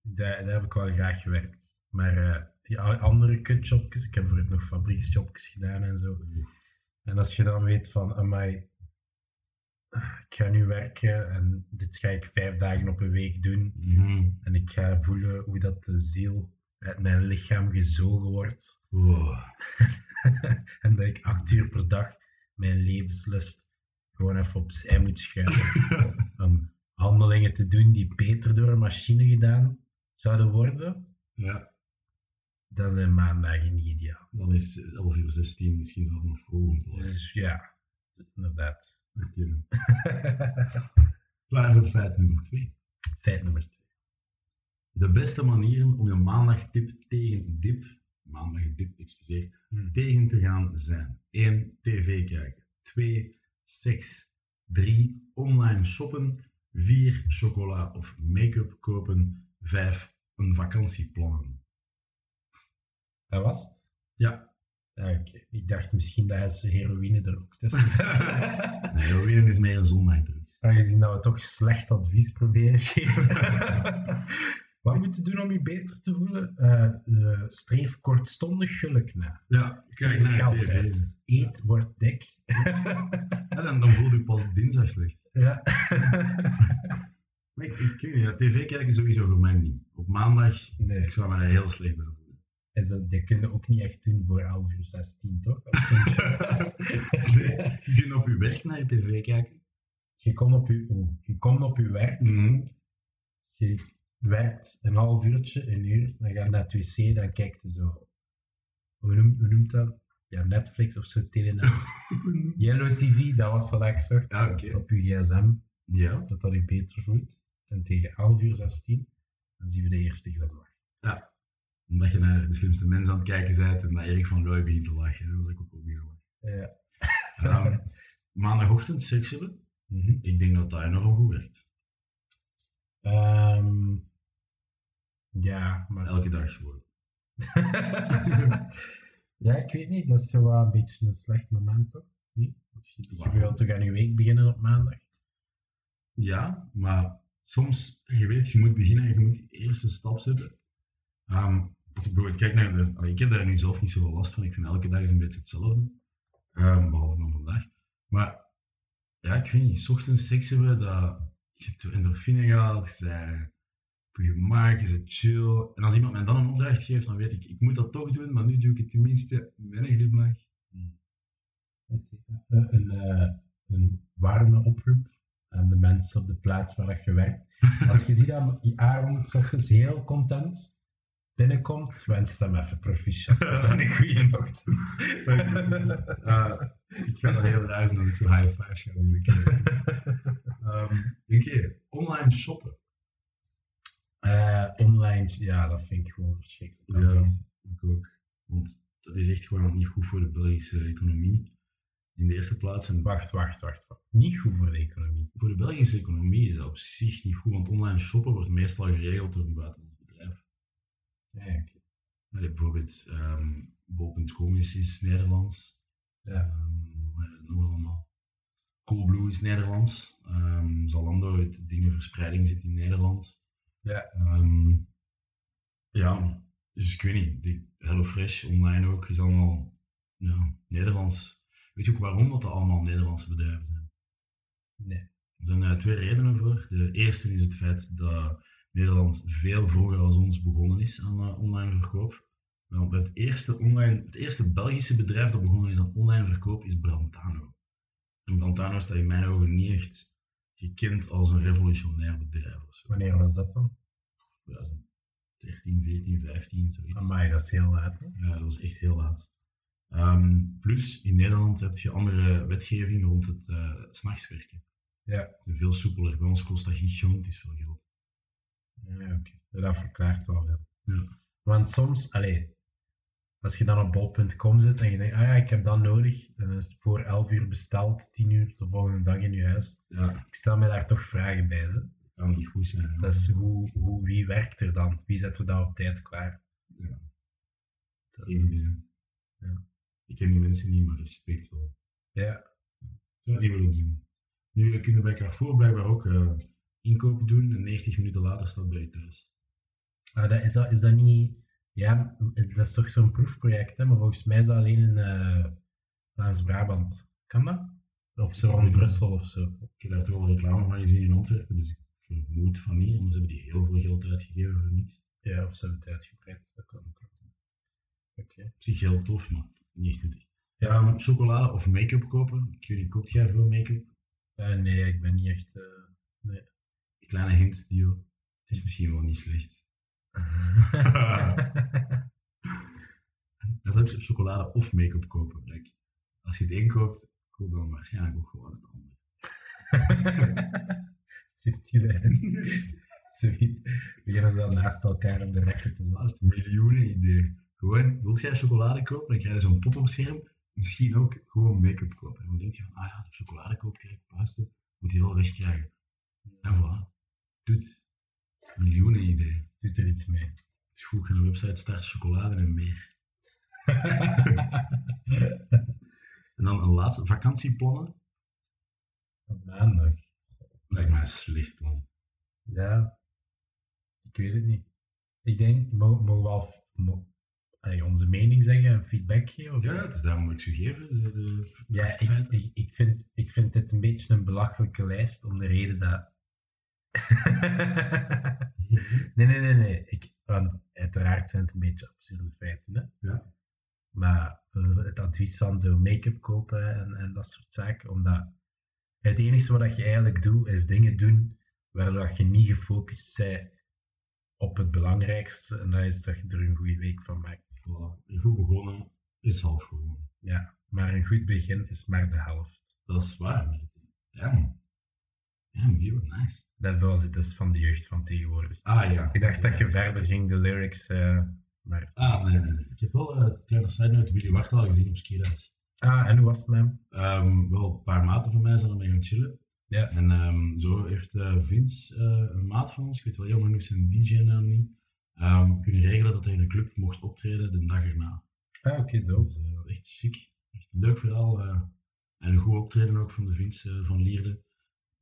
A: daar, daar heb ik wel graag gewerkt. Maar eh, die andere kutjobjes, ik heb voor het nog fabrieksjobjes gedaan en zo. En als je dan weet van, amai, ik ga nu werken en dit ga ik vijf dagen op een week doen.
B: Mhm.
A: En ik ga voelen hoe dat de ziel uit mijn lichaam gezogen wordt.
B: Oh.
A: en dat ik acht uur per dag mijn levenslust gewoon even opzij moet schuiven. om handelingen te doen die beter door een machine gedaan zouden worden.
B: ja,
A: Dan zijn maandagen niet ideaal.
B: dan is 11 uur 16 misschien zelfs nog vroeg.
A: Dus ja, inderdaad.
B: Klaar voor feit nummer 2.
A: Feit nummer twee.
B: De beste manieren om je maandagdip tegen dip, maandagdip, excuseer,
A: Hmm.
B: tegen te gaan zijn. 1. TV kijken. 2. Seks. 3. Online shoppen. 4. Chocola of make-up kopen. 5. Een vakantie plannen.
A: Dat was het?
B: Ja,
A: Ja. Ik dacht misschien dat hij zijn heroïne er ook tussen zet.
B: heroïne is meer een zondagdruk.
A: Aangezien dat we toch slecht advies proberen geven. Wat moet je doen om je beter te voelen? Eh, eh, streef kortstondig geluk na.
B: Ja, kijk naar
A: geld uit. Eet, word dik.
B: Ja, dan, dan voel je pas dinsdag slecht.
A: ja.
B: Maar ik, ik weet niet, ja, tv kijken sowieso voor mij niet. Op maandag,
A: nee,
B: ik zou me daar heel slecht bij
A: is dat, je kunt het ook niet echt doen voor 11 uur 16, toch? Je
B: kunt op je werk naar je tv kijken.
A: je komt op je, oeh, je komt op je werk, je werkt een half uurtje, een uur, dan ga je naar het wc, dan kijkt je zo, hoe noemt, hoe noemt dat? Ja, Netflix of zo, Telenet. Yellow TV, dat was wat ik zocht.
B: Ja.
A: Op je gsm,
B: Ja,
A: dat dat je beter voelt. En tegen 11 uur 16, dan zien we de eerste glimlach.
B: Omdat je naar de slimste mensen aan het kijken bent en dat Erik van Looy begint te lachen. Dan wil ik ook lachen.
A: Ja.
B: Ehm, maandagochtend seks hebben,
A: Mhm.
B: ik denk dat dat enorm goed werkt.
A: Ehm, ja, maar...
B: Elke dag gewoon.
A: ja, ik weet niet, dat is zo wel een beetje een slecht moment, toch? Als je, je wilt toch aan je week beginnen op maandag?
B: Ja, maar soms, je weet, je moet beginnen en je moet die eerste stap zetten. Ehm, als ik bijvoorbeeld kijk naar de... allee, ik heb daar nu zelf niet zoveel last van. Ik vind elke dag is een beetje hetzelfde. Ehm, behalve dan vandaag. Maar ja, ik weet niet, ochtends seks hebben, dat je hebt endorfine gehad, je bent op je gemak, je bent chill. En als iemand mij dan een opdracht geeft, dan weet ik, ik moet dat toch doen, maar nu doe ik het tenminste met een glimlach.
A: Even een, eh, een warme oproep aan de mensen op de plaats waar je werkt. Als je ziet dat Aaron 's ochtends heel content binnenkomt, wens hem even proficiat voor zijn goede ochtend.
B: Ik ga dat heel raar als ik zo high five ga doen. Ehm online shoppen.
A: Eh, online, ja, dat vind ik gewoon verschrikkelijk.
B: Ja.
A: advies.
B: Ik ook. Want dat is echt gewoon niet goed voor de Belgische economie. In de eerste plaats. En
A: Wacht, wacht, wacht, wacht. Niet goed voor de economie.
B: voor de Belgische economie is dat op zich niet goed, want online shoppen wordt meestal geregeld door een buitenlands bedrijf.
A: Ja.
B: Allee, bijvoorbeeld bol.com is, is Nederlands.
A: Ja.
B: Nog allemaal? Coolblue is Nederlands. Ehm, Zalando, het dingenverspreiding zit in Nederland.
A: Ja.
B: Ja, dus ik weet niet. Die HelloFresh online ook is allemaal ja, Nederlands. Weet je ook waarom dat, dat allemaal Nederlandse bedrijven zijn?
A: Nee.
B: Er zijn eh, twee redenen voor. De eerste is het feit dat Nederland veel vroeger als ons begonnen is aan eh, online verkoop. Want het eerste, online, het eerste Belgische bedrijf dat begonnen is aan online verkoop is Brantano. En Brantano staat in mijn ogen niet echt gekend als een revolutionair bedrijf of zo.
A: Wanneer was dat dan?
B: 2013, 14, 15, zoiets.
A: Amai, dat is heel laat. Hè?
B: Ja, dat was echt heel laat. Ehm, plus, in Nederland heb je andere wetgeving rond het s'nachts werken.
A: Ja.
B: Het is veel soepeler. Bij ons kost dat gigantisch veel geld.
A: Ja, oké. Dat verklaart wel veel.
B: Ja.
A: Want soms, allee, als je dan op bol.com zit en je denkt, ah ja, ik heb dat nodig, dan is het voor 11 uur besteld, 10 uur de volgende dag in je huis.
B: Ja,
A: Ik stel me daar toch vragen bij. Hè?
B: dat kan niet goed zijn. hè.
A: Dat is hoe, hoe, wie werkt er dan? Wie zet er dat op tijd klaar?
B: Ja.
A: Dat-
B: Geen.
A: Ja.
B: Ik ken die mensen niet, maar respect wel.
A: ja,
B: Zou ik niet willen doen. Nu kunnen bij Carrefour blijkbaar ook eh, inkopen doen en 90 minuten later staat bij je thuis.
A: Ah, dat, is, dat, is dat niet... Ja, is, dat is toch zo'n proefproject, hè? Maar volgens mij is dat alleen in eh, Vlaams-Brabant. Kan dat? Of zo rond Brussel of zo.
B: Ik heb daar toch wel reclame van gezien in Antwerpen, dus ik vermoed van niet, anders hebben die heel veel geld uitgegeven voor niets.
A: Ja, of ze hebben het uitgebreid. Dat kan ook. Oké.
B: Op zich heel tof, maar niet nuttig.
A: Ja,
B: chocolade of make-up kopen. Ik weet niet, koopt jij veel make-up?
A: eh, nee, ik ben niet echt... eh,
B: Een kleine hint. Het is misschien wel niet slecht. Dan zou je chocolade of make-up kopen. Like, als je het een koopt, koop dan waarschijnlijk ook gewoon het andere.
A: Subtiele Zoiets. Beginnen ze dan naast elkaar op de rekken te
B: Dat
A: zetten.
B: is een miljoenen idee. Gewoon, wil jij chocolade kopen, dan krijg je zo'n pop-up scherm. Misschien ook gewoon make-up kopen. En dan denk je van, ah ja, als ik chocolade koop, krijg ik puisten. Moet je wel wegkrijgen. En voilà. Doet. Miljoenen idee.
A: Doet er iets mee.
B: Het is goed, ik ga een website starten, chocolade en meer. En dan een laatste, vakantieplannen.
A: Op maandag.
B: Lijkt mij een slecht plan.
A: Ja. Ik weet het niet. Ik denk, mo- mogen we al onze mening zeggen en feedback geven? Of-
B: Ja, dus daarom moet ik u geven. De, de
A: Ja, ik, ik, vind, ik vind dit een beetje een belachelijke lijst om de reden dat. nee, nee, nee, nee. Ik, want uiteraard zijn het een beetje absurde feiten. Hè?
B: Ja.
A: Maar het advies van zo make-up kopen en, en dat soort zaken, omdat het enige wat je eigenlijk doet, is dingen doen waardoor je niet gefocust bent op het belangrijkste. En dat is dat je er een goede week van maakt.
B: Voilà. En goed begonnen is half gewoon.
A: Ja, maar een goed begin is maar de helft.
B: Dat is waar. Ja. Ja, wordt nice.
A: Dat was het dus van de jeugd van tegenwoordig.
B: Ah, ja.
A: Ik dacht dat je verder ging, de lyrics, eh, maar...
B: Ah, nee. Ik heb wel een kleine side note Willy Wartaal gezien op Skidag.
A: Ah, en hoe was het met hem?
B: Ehm, wel, een paar maten van mij zijn ermee gaan chillen.
A: Ja.
B: En ehm, zo heeft eh, Vince, eh, een maat van ons, ik weet wel jammer genoeg zijn DJ-naam niet, ehm, kunnen regelen dat hij in de club mocht optreden de dag erna.
A: Ah, oké, dope.
B: Dus eh, echt chic. Echt een leuk verhaal. eh, en een goed optreden ook van de Vince eh, van Lierde.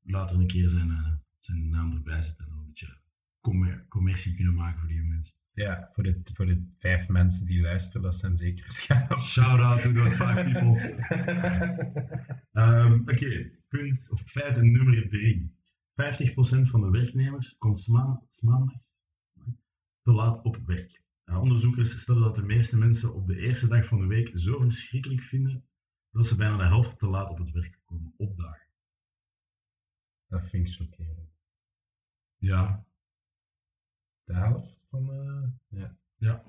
B: Later een keer zijn, eh, zijn naam erbij zetten en een beetje commer- commercie kunnen maken voor die mensen.
A: Ja, voor de, voor de vijf mensen die luisteren, dat zijn zeker schaam.
B: Shout out to those five people. Ehm, Oké, punt of feit nummer drie. 50% van de werknemers komt maandags te laat op werk. Eh, onderzoekers stellen dat de meeste mensen op de eerste dag van de week zo verschrikkelijk vinden dat ze bijna de helft te laat op het werk komen opdagen.
A: Dat vind ik chockerend.
B: Ja,
A: De helft van... eh, ja.
B: ja.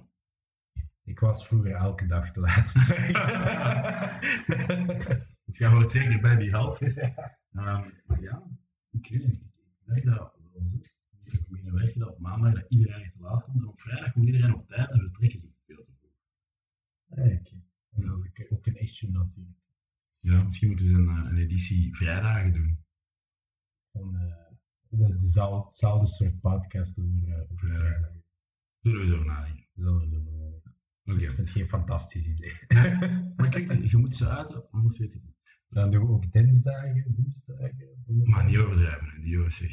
A: Ik was vroeger elke dag te laat op het werk.
B: Dus jij hoort zeker bij die helft. Ehm, maar ja, ik weet niet. Ik denk dat wel zo. Ik werken dat op maandag dat iedereen echt te laat komt. En op vrijdag komt iedereen op tijd en vertrekken ze veel te vroeg.
A: Ah, oké. En dat is ook- ook een issue natuurlijk.
B: Ja, misschien moeten ze een, eh, een editie vrijdagen doen.
A: Van, eh, de, dezelfde, hetzelfde soort podcast over, eh, over vrijdag.
B: Zullen we zo nadenken.
A: Zullen we zo doen.
B: Oké.
A: Ik vind het geen fantastisch idee.
B: Maar kijk, je moet ze uiten, anders weet ik niet.
A: Dan doen we ook dinsdagen, woensdagen.
B: Maar niet overdrijven, die jongens zeg.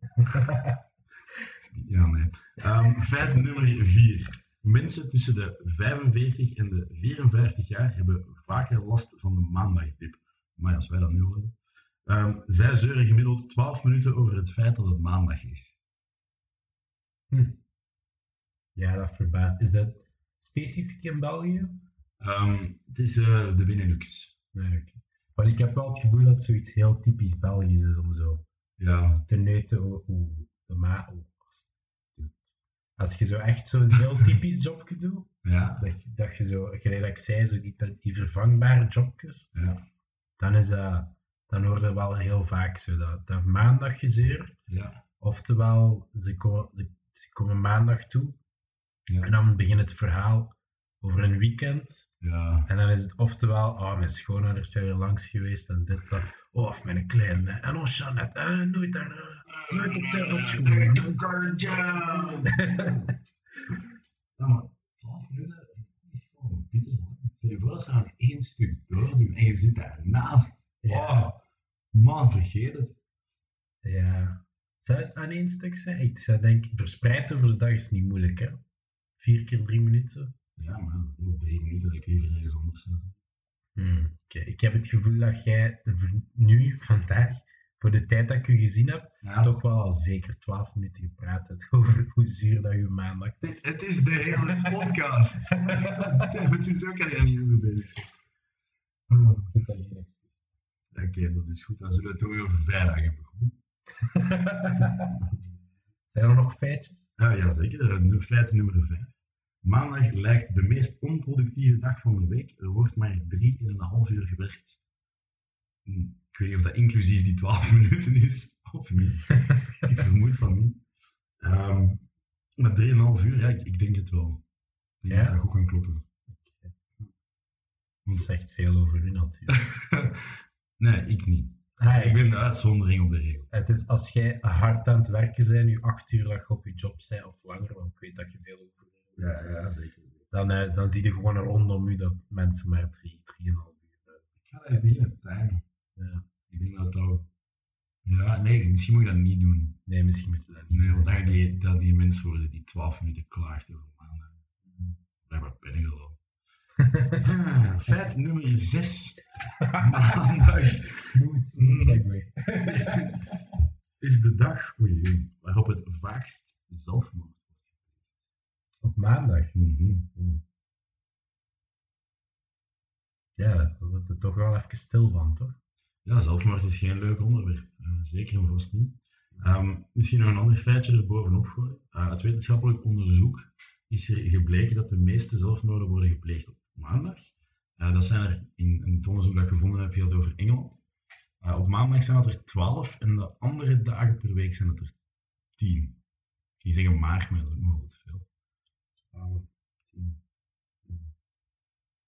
B: Ja, nee. Ehm, feit nummer 4. Mensen tussen de 45 en de 54 jaar hebben vaker last van de maandagdip. Maar als wij dat nu horen. Ehm, zij zeuren gemiddeld 12 minuten over het feit dat het maandag is.
A: Ja, dat verbaast. Is dat specifiek in België?
B: Ehm, het is eh, de Benelux.
A: Nee. Maar ik heb wel het gevoel dat zoiets heel typisch Belgisch is om zo
B: Ja,
A: te neuten hoe de ma... als- Als je zo echt zo'n heel typisch jobje doet,
B: ja,
A: dat, je- dat je zo, gelijk ik zei, zo die, die vervangbare jobjes,
B: ja,
A: dan is dat, dan hoor je wel heel vaak zo dat, dat maandaggezeur,
B: ja.
A: oftewel, ze komen, ze, komen maandag toe,
B: Ja.
A: en dan begint het verhaal over een weekend,
B: ja.
A: en dan is het oftewel, oh, mijn schoonouders zijn weer langs geweest, en dit, dat, oh, of mijn kleine, en oh, Jeannette, eh, nooit daar, eh, nooit op de rots
B: Ja, maar 12 minuten is gewoon bitter. Stel je voor dat ze aan één stuk doordoen en je zit daarnaast.
A: Ja.
B: Oh, man, vergeet het.
A: Ja. Zou het aan één stuk zijn? Ik zou denken, verspreid over de dag is niet moeilijk, hè? Vier keer drie minuten.
B: Ja, maar drie minuten dat ik liever ergens anders zit.
A: Hmm, oké. Ik heb het gevoel dat jij nu, vandaag, voor de tijd dat ik u gezien heb,
B: Ja,
A: toch wel al zeker twaalf minuten gepraat hebt over hoe zuur dat uw maandag
B: is- Het is de hele podcast. Het is ook al niet bezig. Oh,
A: Ik vind dat geen excuus.
B: Oké, dat is goed. Dan zullen we het over vrijdag hebben.
A: Zijn er nog feitjes?
B: Ah, ja, zeker. Eh, Feit nummer 5. Maandag lijkt de meest onproductieve dag van de week. Er wordt maar 3,5 uur gewerkt. Hm, Ik weet niet of dat inclusief die 12 minuten is of niet. ik vermoed van niet. Ehm maar 3,5 uur, ja, ik, ik denk het wel. Ik
A: Ja?
B: dat goed kan kloppen.
A: Dat zegt veel over u natuurlijk.
B: Nee, ik niet.
A: Ah,
B: Ik ben de uitzondering op de regel.
A: Het is als jij hard aan het werken bent, nu acht uur dat je op je job bent, of langer, want ik weet dat je veel over
B: Ja, ja, zeker.
A: dan, eh, dan zie je gewoon rondom u dat mensen maar drie, drieënhalf uur hebben.
B: Ik ga eens beginnen timen.
A: Ja.
B: Ik denk dat dat Ja, nee, misschien moet je dat niet doen.
A: Nee, misschien moet je dat niet
B: Nee,
A: doen.
B: want dan ga je die, dat die mensen worden die 12 minuten klaagt over maanden. Blijkbaar ben ik al. Ah, feit nummer 6. Maandag
A: Smooth, smooth
B: Mm.
A: segue.
B: is de dag oei, waarop het vaakst zelfmoord
A: Op maandag.
B: Mhm.
A: Ja, daar wordt het toch wel even stil van, toch?
B: Ja, zelfmoord is geen leuk onderwerp. Eh, zeker en vast niet. Ehm, misschien nog een ander feitje er bovenop gooien. Uh, uit wetenschappelijk onderzoek is er gebleken dat de meeste zelfmoorden worden gepleegd op maandag. Eh, dat zijn er in, in het onderzoek dat ik gevonden heb, heel over Engeland. Eh, op maandag zijn dat er 12 en de andere dagen per week zijn het er 10. Ik ging zeggen maar, maar dat is ook nog wel te veel.
A: 12, 10.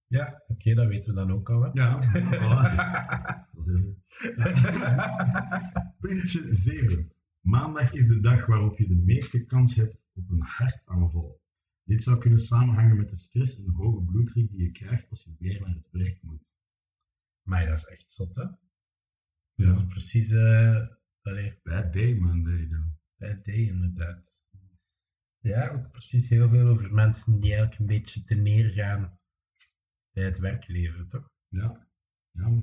A: Ja, oké, dat weten we dan ook al. Hè?
B: Ja, Dat is het. Puntje 7. Maandag is de dag waarop je de meeste kans hebt op een hartaanval. Dit zou kunnen samenhangen met de stress en hoge bloeddruk die je krijgt als je weer naar het werk moet.
A: Maar dat is echt zot, hè? Dat is precies uh, allee,
B: Bad day, Monday. Dan.
A: bad day, inderdaad. Ja, ook precies heel veel over mensen die eigenlijk een beetje te neergaan bij het werkleven, toch?
B: Ja. ja.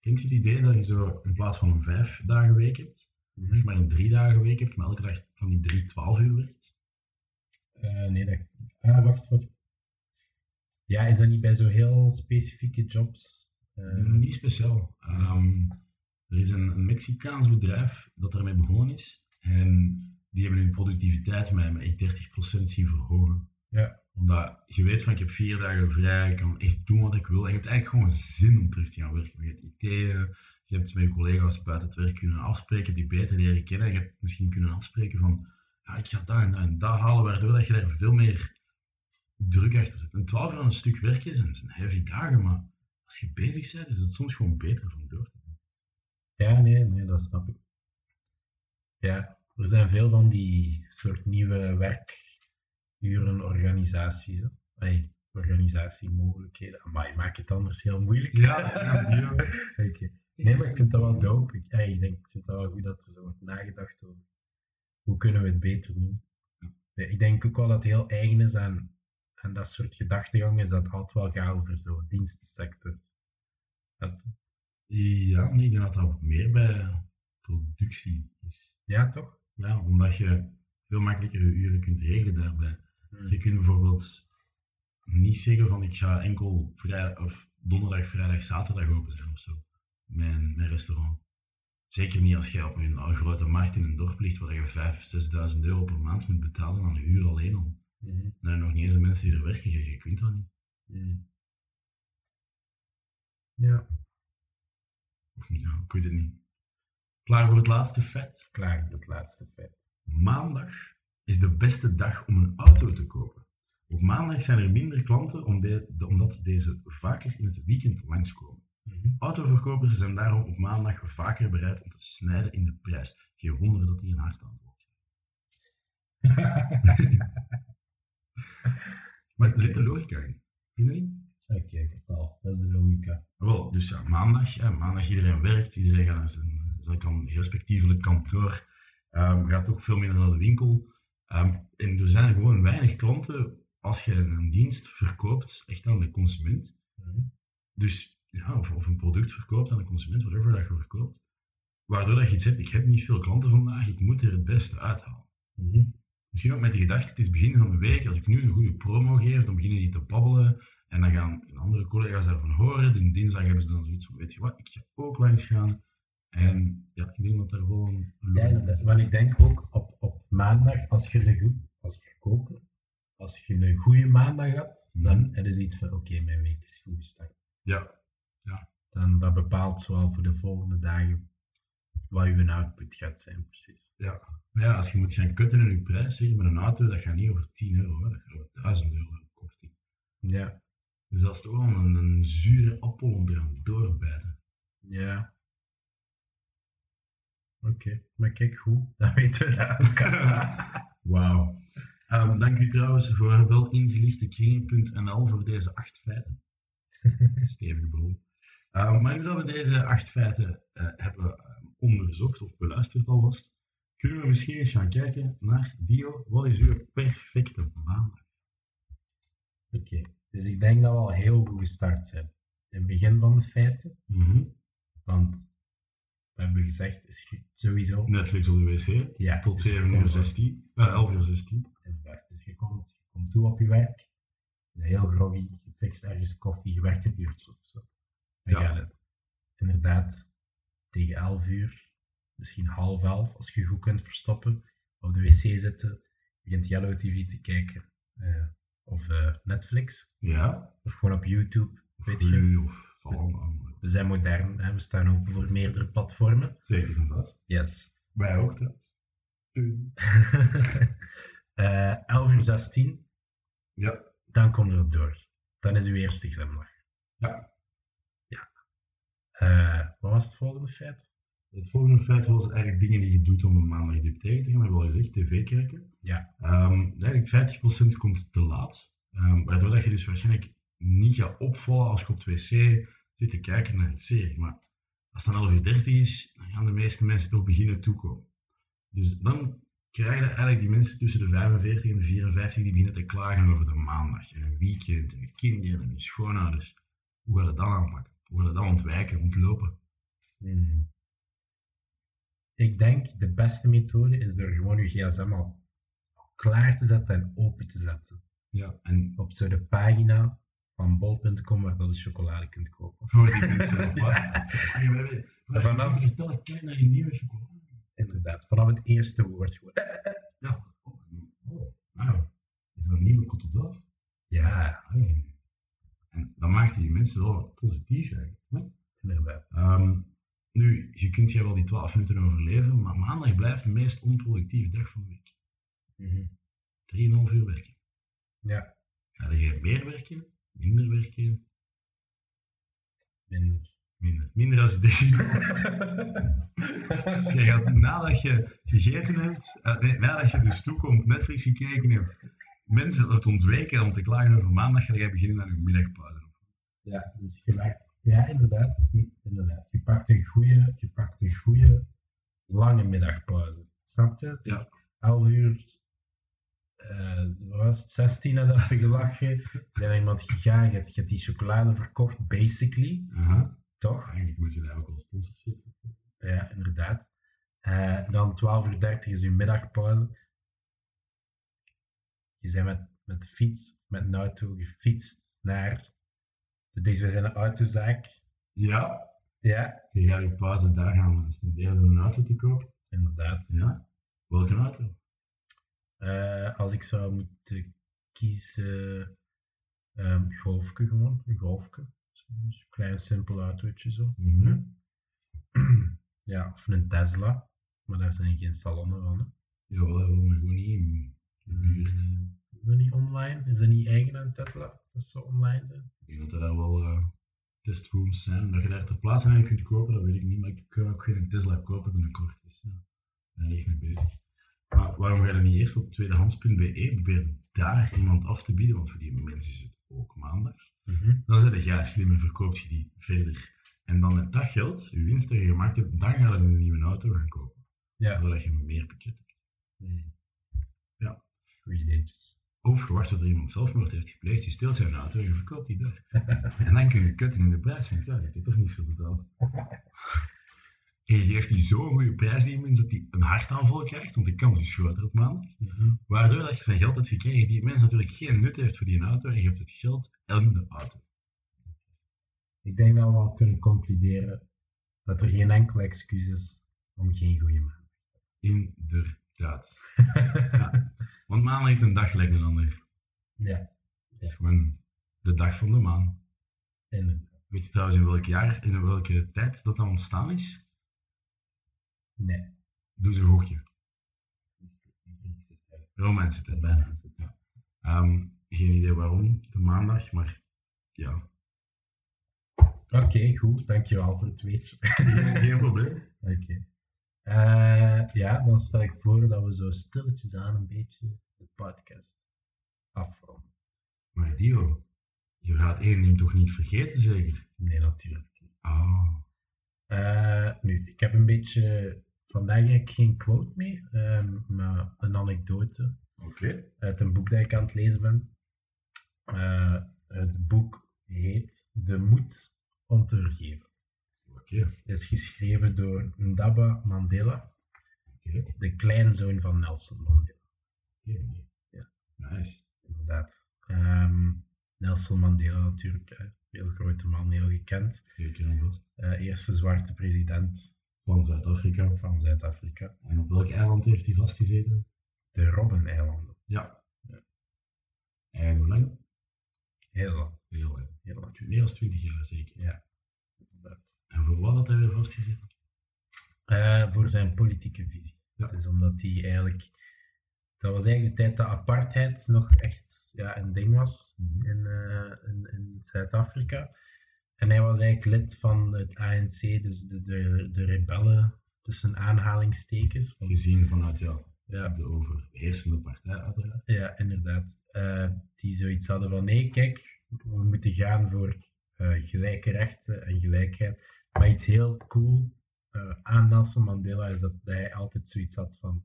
B: Kent je het idee dat je zo in plaats van een vijf dagen week hebt, je maar een drie dagen week hebt, maar elke dag van die drie, twaalf uur werkt?
A: Uh, nee, dat... Ah, wacht, wacht. Ja, is dat niet bij zo heel specifieke jobs?
B: Uh... Niet speciaal. Um, er is een, een, Mexicaans bedrijf dat daarmee begonnen is. En die hebben hun productiviteit met, met echt 30% zien verhogen.
A: Ja.
B: Omdat je weet van ik heb vier dagen vrij, ik kan echt doen wat ik wil. En je hebt eigenlijk gewoon zin om terug te gaan werken. Je hebt ideeën, je hebt met je collega's buiten het werk kunnen afspreken, die beter leren kennen. Je hebt misschien kunnen afspreken van ja, ik ga dat en dat en dat halen, waardoor dat je daar veel meer druk achter zit. En 12 uur een stuk werken zijn, zijn heavy dagen, maar als je bezig bent, is het soms gewoon beter om door te doen.
A: Ja, nee, nee, dat snap ik. Ja, er zijn veel van die soort nieuwe werkurenorganisaties. Hey, organisatiemogelijkheden. Maar je maakt het anders heel moeilijk.
B: Ja, ja, ja.
A: okay. Nee, maar ik vind dat wel dope. Ik, hey, ik, denk, ik vind dat wel goed dat er zo wordt nagedacht over hoe kunnen we het beter doen. Ja, ik denk ook wel dat het heel eigen is aan, aan dat soort gedachtegang is dat altijd wel gaat over zo'n dienstensector. Dat...
B: Ja, nee, ik denk dat dat meer bij productie is.
A: Ja, toch?
B: Ja, omdat je veel makkelijker je uren kunt regelen daarbij.
A: Hmm.
B: Je kunt bijvoorbeeld niet zeggen van ik ga enkel vrij, of donderdag, vrijdag, zaterdag open zijn of zo. Mijn, mijn restaurant. Zeker niet als jij op een, grote markt in een dorp ligt waar je 5.000, 6.000 euro per maand moet betalen aan de huur alleen al.
A: Mm -hmm.
B: Dan nog niet eens de mensen die er werken, je, je kunt dat niet.
A: Mm. Ja.
B: Of niet, ja, ik weet het niet. Klaar voor het laatste feit?
A: Klaar voor het laatste feit.
B: Maandag is de beste dag om een auto te kopen. Op maandag zijn er minder klanten omdat deze vaker in het weekend langskomen.
A: -hmm.
B: Autoverkopers zijn daarom op maandag vaker bereid om te snijden in de prijs. Geen wonder dat die een hartaanval maar er zit een logica in.
A: Oké, okay, vertel. Dat is de logica.
B: Wel, dus ja, maandag. Maandag iedereen werkt, iedereen gaat naar zijn, zijn respectievelijk kantoor. Um, gaat ook veel minder naar de winkel. Um, en er zijn gewoon weinig klanten als je een dienst verkoopt, echt aan de consument.
A: Mm -hmm.
B: Dus ja, of, of, een product verkoopt aan de consument, whatever dat je verkoopt. Waardoor dat je iets hebt, ik heb niet veel klanten vandaag, ik moet er het beste uithalen.
A: Mm -hmm.
B: Misschien ook met de gedachte, het is begin van de week, als ik nu een goede promo geef, dan beginnen die te babbelen. En dan gaan andere collega's daarvan horen. En dinsdag hebben ze dan zoiets van, weet je wat, ik ga ook langs gaan. En ja, ik denk dat er een...
A: Ja, want ik denk ook op, op maandag, als je een goed, als verkoper, als je een goede maandag had,
B: Mhm.
A: dan heb je iets van, oké, mijn week is goed gestart.
B: Ja,
A: Dan dat bepaalt zowel voor de volgende dagen wat je output gaat zijn, precies.
B: ja. Ja, als je moet gaan kutten in je prijs, zeg met een auto, dat gaat niet over 10 euro, hè. dat gaat over 1000 euro korting.
A: Ja,
B: Dus dat is toch wel een, een zure appel om te gaan doorbijten.
A: ja. Oké, maar kijk goed, dan weten we dat ook.
B: Wauw. Ehm, dank u trouwens voor welingelichtekringen.nl voor deze acht feiten. Stevige bron. Um, maar nu dat we deze acht feiten uh, hebben onderzocht of beluisterd alvast, kunnen we misschien eens gaan kijken naar Dio. Wat is uw perfecte maandag?
A: Oké, dus ik denk dat we al heel goed gestart zijn. In het begin van de feiten,
B: Mhm.
A: want we hebben gezegd, is sowieso.
B: Netflix op de wc.
A: Ja,
B: Tot
A: dus je
B: 7 uur
A: komt-
B: 16. Eh, 11 uur 16.
A: Inderdaad, dus je komt, je komt toe op je werk, je bent heel groggy, je fixt ergens koffie, je werkt een uurtje of zo.
B: Ja.
A: ga je inderdaad tegen 11 uur, misschien half elf, als je goed kunt verstoppen, op de wc zitten, begint Yellow TV te kijken, eh, of eh, Netflix,
B: Ja.
A: of gewoon op YouTube, weet je. We zijn modern, hè? we staan open voor meerdere platformen.
B: Zeker en vast.
A: Yes.
B: Wij ook trouwens.
A: Eh 11 uur 16,
B: Ja.
A: dan komt er door. Dan is uw eerste glimlach.
B: Ja.
A: Eh, wat was het volgende feit?
B: Het volgende feit was eigenlijk dingen die je doet om een maandag diep tegen te gaan. Dat heb ik al gezegd, tv kijken.
A: Ja.
B: Ehm, eigenlijk 50% komt te laat. Ehm, waardoor dat je dus waarschijnlijk niet gaat opvallen als je op het wc zit te kijken naar een serie. Maar als het dan 11 uur 30 is, dan gaan de meeste mensen toch beginnen toekomen. Dus dan krijg je eigenlijk die mensen tussen de 45 en de 54 die beginnen te klagen over de maandag en een weekend en de kinderen en de schoonouders. Hoe gaat het dan aanpakken? Het dan ontwijken, ontlopen?
A: Hmm. Ik denk de beste methode is door gewoon je gsm al, al klaar te zetten en open te zetten.
B: Ja, en
A: Op zo de pagina van bol.com waar dat je chocolade kunt kopen.
B: voor die mensen wat?
A: Ja, vanaf-
B: vertellen, kijk naar je nieuwe chocolade.
A: inderdaad, vanaf het eerste woord gewoon.
B: Ja. Oh, oh, nou, is dat een nieuwe Côte d'Or?
A: Ja,
B: Hey. En dat maakt die mensen wel positief eigenlijk. Hè?
A: inderdaad.
B: Ehm, nu, je kunt je wel die 12 minuten overleven, maar maandag blijft de meest onproductieve dag van de week.
A: Mhm.
B: 3,5 uur werken.
A: Ja,
B: Ga je meer werken, minder werken,
A: minder.
B: minder. Minder als je denkt. Dus je gaat nadat je gegeten hebt, eh, nee, nadat je dus toekomt, Netflix gekeken hebt, mensen het ontweken om te klagen over maandag, ga je beginnen aan je middagpauze.
A: Ja, dus je maakt, ja, inderdaad. inderdaad. Je pakt een goede, je pakt een goede lange middagpauze. Snap je?
B: Ja.
A: 11 uur, eh, was het, 16 had even gelachen. Je zijn naar iemand gegaan, je hebt, je hebt die chocolade verkocht, basically,
B: Aha.
A: toch?
B: Eigenlijk moet je daar ook al sponsorship
A: Ja, inderdaad. Eh, dan 12 uur 30 is uw middagpauze. Je bent met, met de fiets, met een auto gefietst naar de desbezijde autozaak.
B: Ja,
A: Ja,
B: je gaat je pauze daar gaan spenderen om een auto te kopen.
A: inderdaad.
B: Ja. Welke auto?
A: Eh, als ik zou moeten kiezen, ehm golfke gewoon, een golfke. Zo'n klein simpel autootje zo.
B: Mhm.
A: Ja, of een Tesla, maar daar zijn geen salonnen van. Hè.
B: Jawel, jawel, maar gewoon niet in de buurt.
A: Is dat niet online? Is dat niet eigen aan Tesla? Dat ze online zijn?
B: Ik denk dat er daar wel eh, testrooms zijn. Dat je daar ter plaatse aan kunt kopen, dat weet ik niet. Maar ik kan ook geen Tesla kopen binnenkort. Dus ja, daar ben ik mee bezig. Maar waarom ga je dan niet eerst op tweedehands.be proberen daar iemand af te bieden? Want voor die mensen is het ook maandag.
A: Mhm.
B: Dan zeg je, ja, slim en verkoopt je die verder. En dan met dat geld, je winst die je gemaakt hebt, dan ga je een nieuwe auto gaan kopen.
A: Ja.
B: Zodat je meer budget hebt.
A: Hmm.
B: Ja.
A: Goeie ideetjes.
B: Of je wacht tot er iemand zelfmoord heeft gepleegd, je steelt zijn auto en je verkoopt die daar. en dan kun je kutten in de prijs, want ja, die heeft toch niet veel betaald. En je geeft die zo'n goede prijs die mens dat hij een hartaanval krijgt, want de kans is groter op maandag.
A: Mhm.
B: Waardoor dat je zijn geld hebt gekregen, die mens natuurlijk geen nut heeft voor die auto en je hebt het geld en de auto.
A: Ik denk dat we al kunnen concluderen dat er geen enkel excuus is om geen goede maand.
B: Inderdaad. Ja. Want maandag is een dag gelijk een ander.
A: ja,
B: Het is gewoon de dag van de maan.
A: inderdaad.
B: Weet je trouwens in welk jaar, in welke tijd dat dat ontstaan is?
A: Nee.
B: Doe eens een gokje. Romeinse tijd bijna. Ehm, geen idee waarom, de maandag, maar ja,
A: Oké, goed. Dankjewel voor het weetje.
B: geen, geen probleem.
A: Oké. Eh, ja, dan stel ik voor dat we zo stilletjes aan een beetje de podcast afronden.
B: Maar Dio, je gaat één ding toch niet vergeten, zeker?
A: Nee, natuurlijk. niet.
B: Ah,
A: Eh, nu, ik heb een beetje vandaag eigenlijk geen quote mee, ehm, maar een anekdote
B: Oké.
A: uit een boek dat ik aan het lezen ben. Eh, het boek heet De Moed om te Vergeven. Is geschreven door Ndaba Mandela,
B: Oké.
A: de kleinzoon van Nelson Mandela. Ja.
B: Nice.
A: Inderdaad. Ehm, Nelson Mandela natuurlijk, hè. heel grote man, heel gekend. Eh, eerste zwarte president
B: Van Zuid-Afrika.
A: van Zuid-Afrika.
B: En op welk eiland heeft hij vastgezeten?
A: De Robben-eilanden.
B: Ja. En hoe lang?
A: Heel lang,
B: Heel lang.
A: heel lang.
B: Meer dan 20 jaar zeker.
A: Ja, inderdaad.
B: En voor wat had hij weer vastgezeten?
A: Eh, voor zijn politieke visie.
B: Ja.
A: Is omdat hij eigenlijk... Dat was eigenlijk de tijd dat apartheid nog echt ja, een ding was
B: Mhm.
A: in, eh, in, in Zuid-Afrika. En hij was eigenlijk lid van het ANC, dus de, de, de rebellen tussen aanhalingstekens. Want,
B: Gezien vanuit ja,
A: ja,
B: de overheersende partij uiteraard.
A: Ja, inderdaad. Eh, die zoiets hadden van nee, kijk, we moeten gaan voor gelijke rechten en gelijkheid. Maar iets heel cool eh, aan Nelson Mandela is dat, hij altijd zoiets had van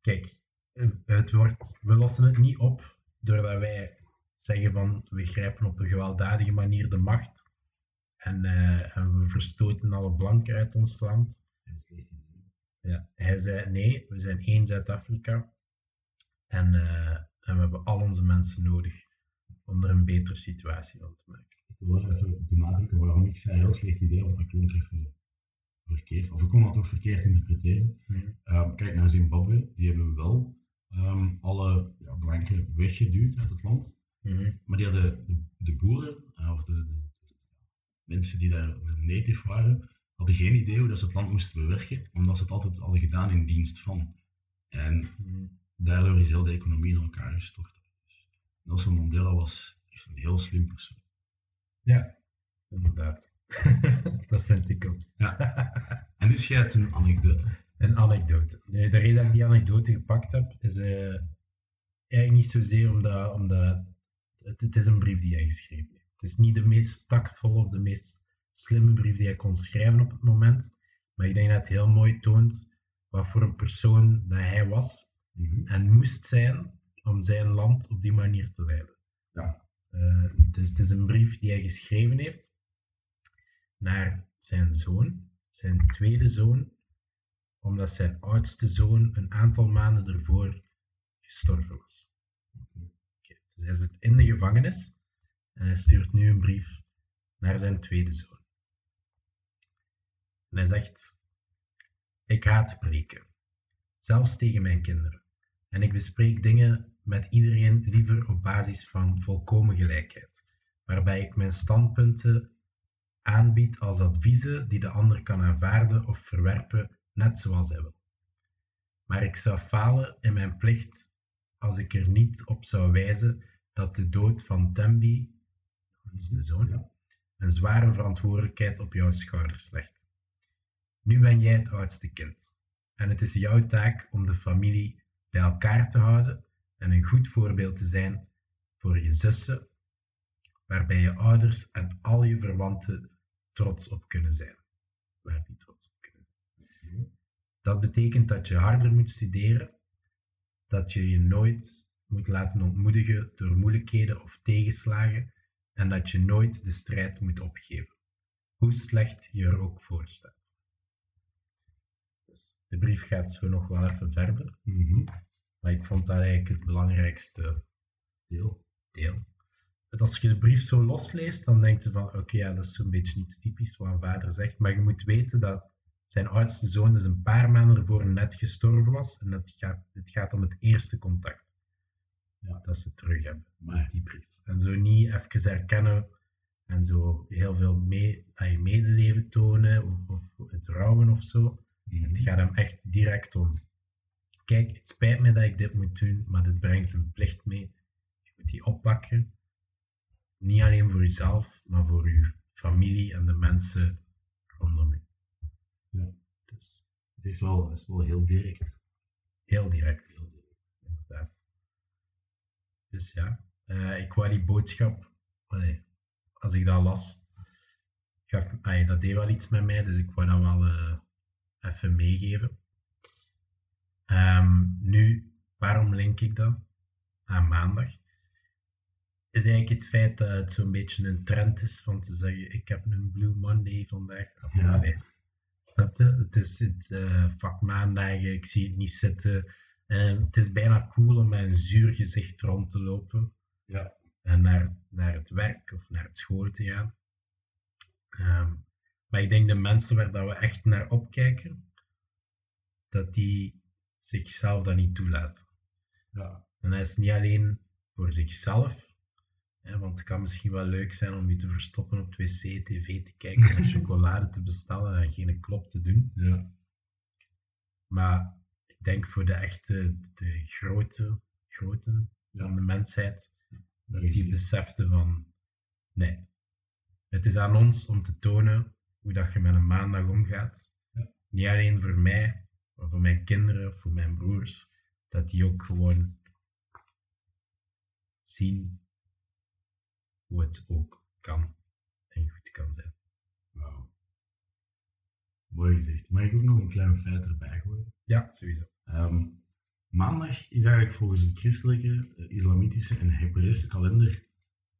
A: kijk, eh, het wordt, we lossen het niet op doordat wij zeggen van we grijpen op een gewelddadige manier de macht en, eh, we verstoten alle blanken uit ons land. Ja, hij zei nee, we zijn één Zuid-Afrika en, en we hebben al onze mensen nodig om er een betere situatie van te maken.
B: Ik wil even benadrukken waarom ik zei heel slecht idee, want dat klonk even verkeerd. Of ik kon dat toch verkeerd interpreteren. Ehm, kijk naar Zimbabwe, die hebben wel ehm, alle ja, blanken weggeduwd uit het land.
A: Mhm.
B: Maar die hadden de, de boeren, eh, of de, de mensen die daar native waren, hadden geen idee hoe dat ze het land moesten bewerken, omdat ze het altijd hadden gedaan in dienst van. En
A: Mhm.
B: daardoor is heel de economie in elkaar gestort. Nelson Mandela was echt een heel slim persoon.
A: Ja, inderdaad. dat vind ik ook.
B: En dus jij hebt een anekdote.
A: Een anekdote. De, de reden dat ik die anekdote gepakt heb, is eh, eigenlijk niet zozeer omdat, omdat het, het is een brief die hij geschreven heeft. Het is niet de meest tactvolle of de meest slimme brief die hij kon schrijven op het moment, maar ik denk dat het heel mooi toont wat voor een persoon dat hij was
B: Mhm.
A: en moest zijn om zijn land op die manier te leiden.
B: Ja.
A: Eh, dus het is een brief die hij geschreven heeft naar zijn zoon, zijn tweede zoon, omdat zijn oudste zoon een aantal maanden ervoor gestorven was. Oké, dus hij zit in de gevangenis en hij stuurt nu een brief naar zijn tweede zoon. En hij zegt: Ik haat preken, zelfs tegen mijn kinderen. En ik bespreek dingen met iedereen liever op basis van volkomen gelijkheid, waarbij ik mijn standpunten aanbied als adviezen die de ander kan aanvaarden of verwerpen, net zoals hij wil. Maar ik zou falen in mijn plicht als ik er niet op zou wijzen dat de dood van Tembi, de zoon, een zware verantwoordelijkheid op jouw schouders legt. Nu ben jij het oudste kind en het is jouw taak om de familie bij elkaar te houden en een goed voorbeeld te zijn voor je zussen, waarbij je ouders en al je verwanten trots op kunnen zijn. Waar die trots op kunnen zijn. Dat betekent dat je harder moet studeren, dat je je nooit moet laten ontmoedigen door moeilijkheden of tegenslagen en dat je nooit de strijd moet opgeven, hoe slecht je er ook voor staat. Dus de brief gaat zo nog wel even verder,
B: Mhm.
A: Maar ik vond dat eigenlijk het belangrijkste
B: Deel.
A: deel. Dat als je de brief zo losleest, dan denk je van oké, ja, dat is zo'n beetje niet typisch wat een vader zegt, maar je moet weten dat zijn oudste zoon dus een paar maanden ervoor net gestorven was en dat gaat, het gaat om het eerste contact
B: Ja.
A: dat ze terug hebben. Dus die brief. En zo niet even herkennen en zo heel veel mee, ay, medeleven tonen of, of het rouwen of zo.
B: Mhm.
A: Het gaat hem echt direct om. Kijk, het spijt me dat ik dit moet doen, maar dit brengt een plicht mee. Je moet die oppakken. Niet alleen voor jezelf, maar voor je familie en de mensen rondom je.
B: Ja.
A: Dus
B: Het is wel, het is wel heel direct.
A: heel direct, inderdaad. Dus ja, eh, ik wou die boodschap, allee, als ik dat las, gaf, ai, dat deed wel iets met mij, dus ik wou dat wel eh, even meegeven. Ehm, nu, waarom link ik dat aan maandag? Is eigenlijk het feit dat het zo'n beetje een trend is van te zeggen: ik heb een Blue Monday vandaag. Of,
B: Ja.
A: snap je? Het is het eh, vak maandagen, ik zie het niet zitten. En het is bijna cool om met een zuur gezicht rond te lopen
B: Ja.
A: en naar, naar het werk of naar het school te gaan. Ehm, maar ik denk de mensen waar dat we echt naar opkijken, dat die zichzelf dat niet toelaten.
B: Ja.
A: En dat is niet alleen voor zichzelf, hè, want het kan misschien wel leuk zijn om je te verstoppen op het wc, tv te kijken en chocolade te bestellen en geen klop te doen.
B: Ja.
A: Maar ik denk voor de echte, de grote, grote van de mensheid, dat die beseften van, nee, het is aan ons om te tonen hoe dat je met een maandag omgaat.
B: Ja.
A: Niet alleen voor mij, voor mijn kinderen, voor mijn broers, dat die ook gewoon zien hoe het ook kan en goed kan zijn.
B: Wauw. Mooi gezegd. Mag ik ook nog een klein feit erbij gooien?
A: Ja, sowieso.
B: Ehm, maandag is eigenlijk volgens het christelijke, eh, islamitische en Hebreeuwse kalender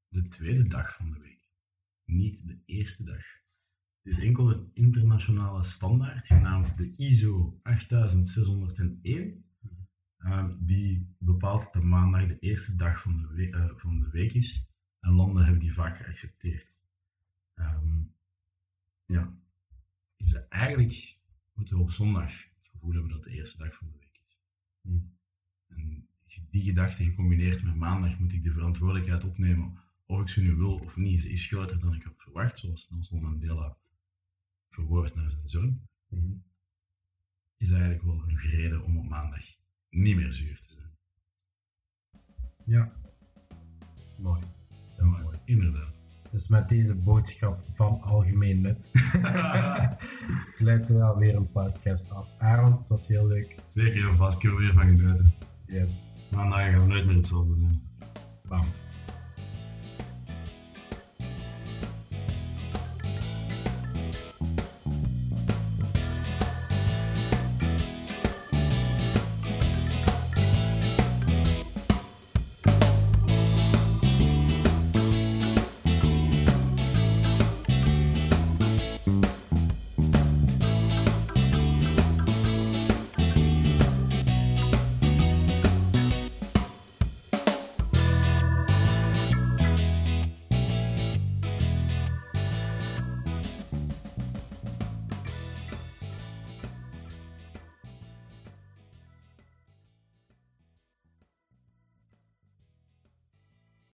B: de tweede dag van de week. Niet de eerste dag. Het is enkel een internationale standaard, genaamd de ISO 8601, ehm, die bepaalt dat maandag de eerste dag van de, we- eh, van de week is. En landen hebben die vaak geaccepteerd. Ehm, ja. Dus eigenlijk moeten we op zondag het gevoel hebben dat het de eerste dag van de week is.
A: Hm.
B: En die gedachte gecombineerd met maandag moet ik de verantwoordelijkheid opnemen of ik ze nu wil of niet, ze is groter dan ik had verwacht, zoals Nelson Mandela verwoord naar zijn zoon,
A: Mhm.
B: is eigenlijk wel een reden om op maandag niet meer zuur te zijn.
A: Ja, mooi.
B: Ja, maar inderdaad.
A: Dus met deze boodschap van algemeen nut sluiten we alweer een podcast af. Aaron, het was heel leuk.
B: Zeker en vast, ik heb er weer van genoten.
A: Yes,
B: Maandag gaan we nooit meer hetzelfde zijn.
A: bam.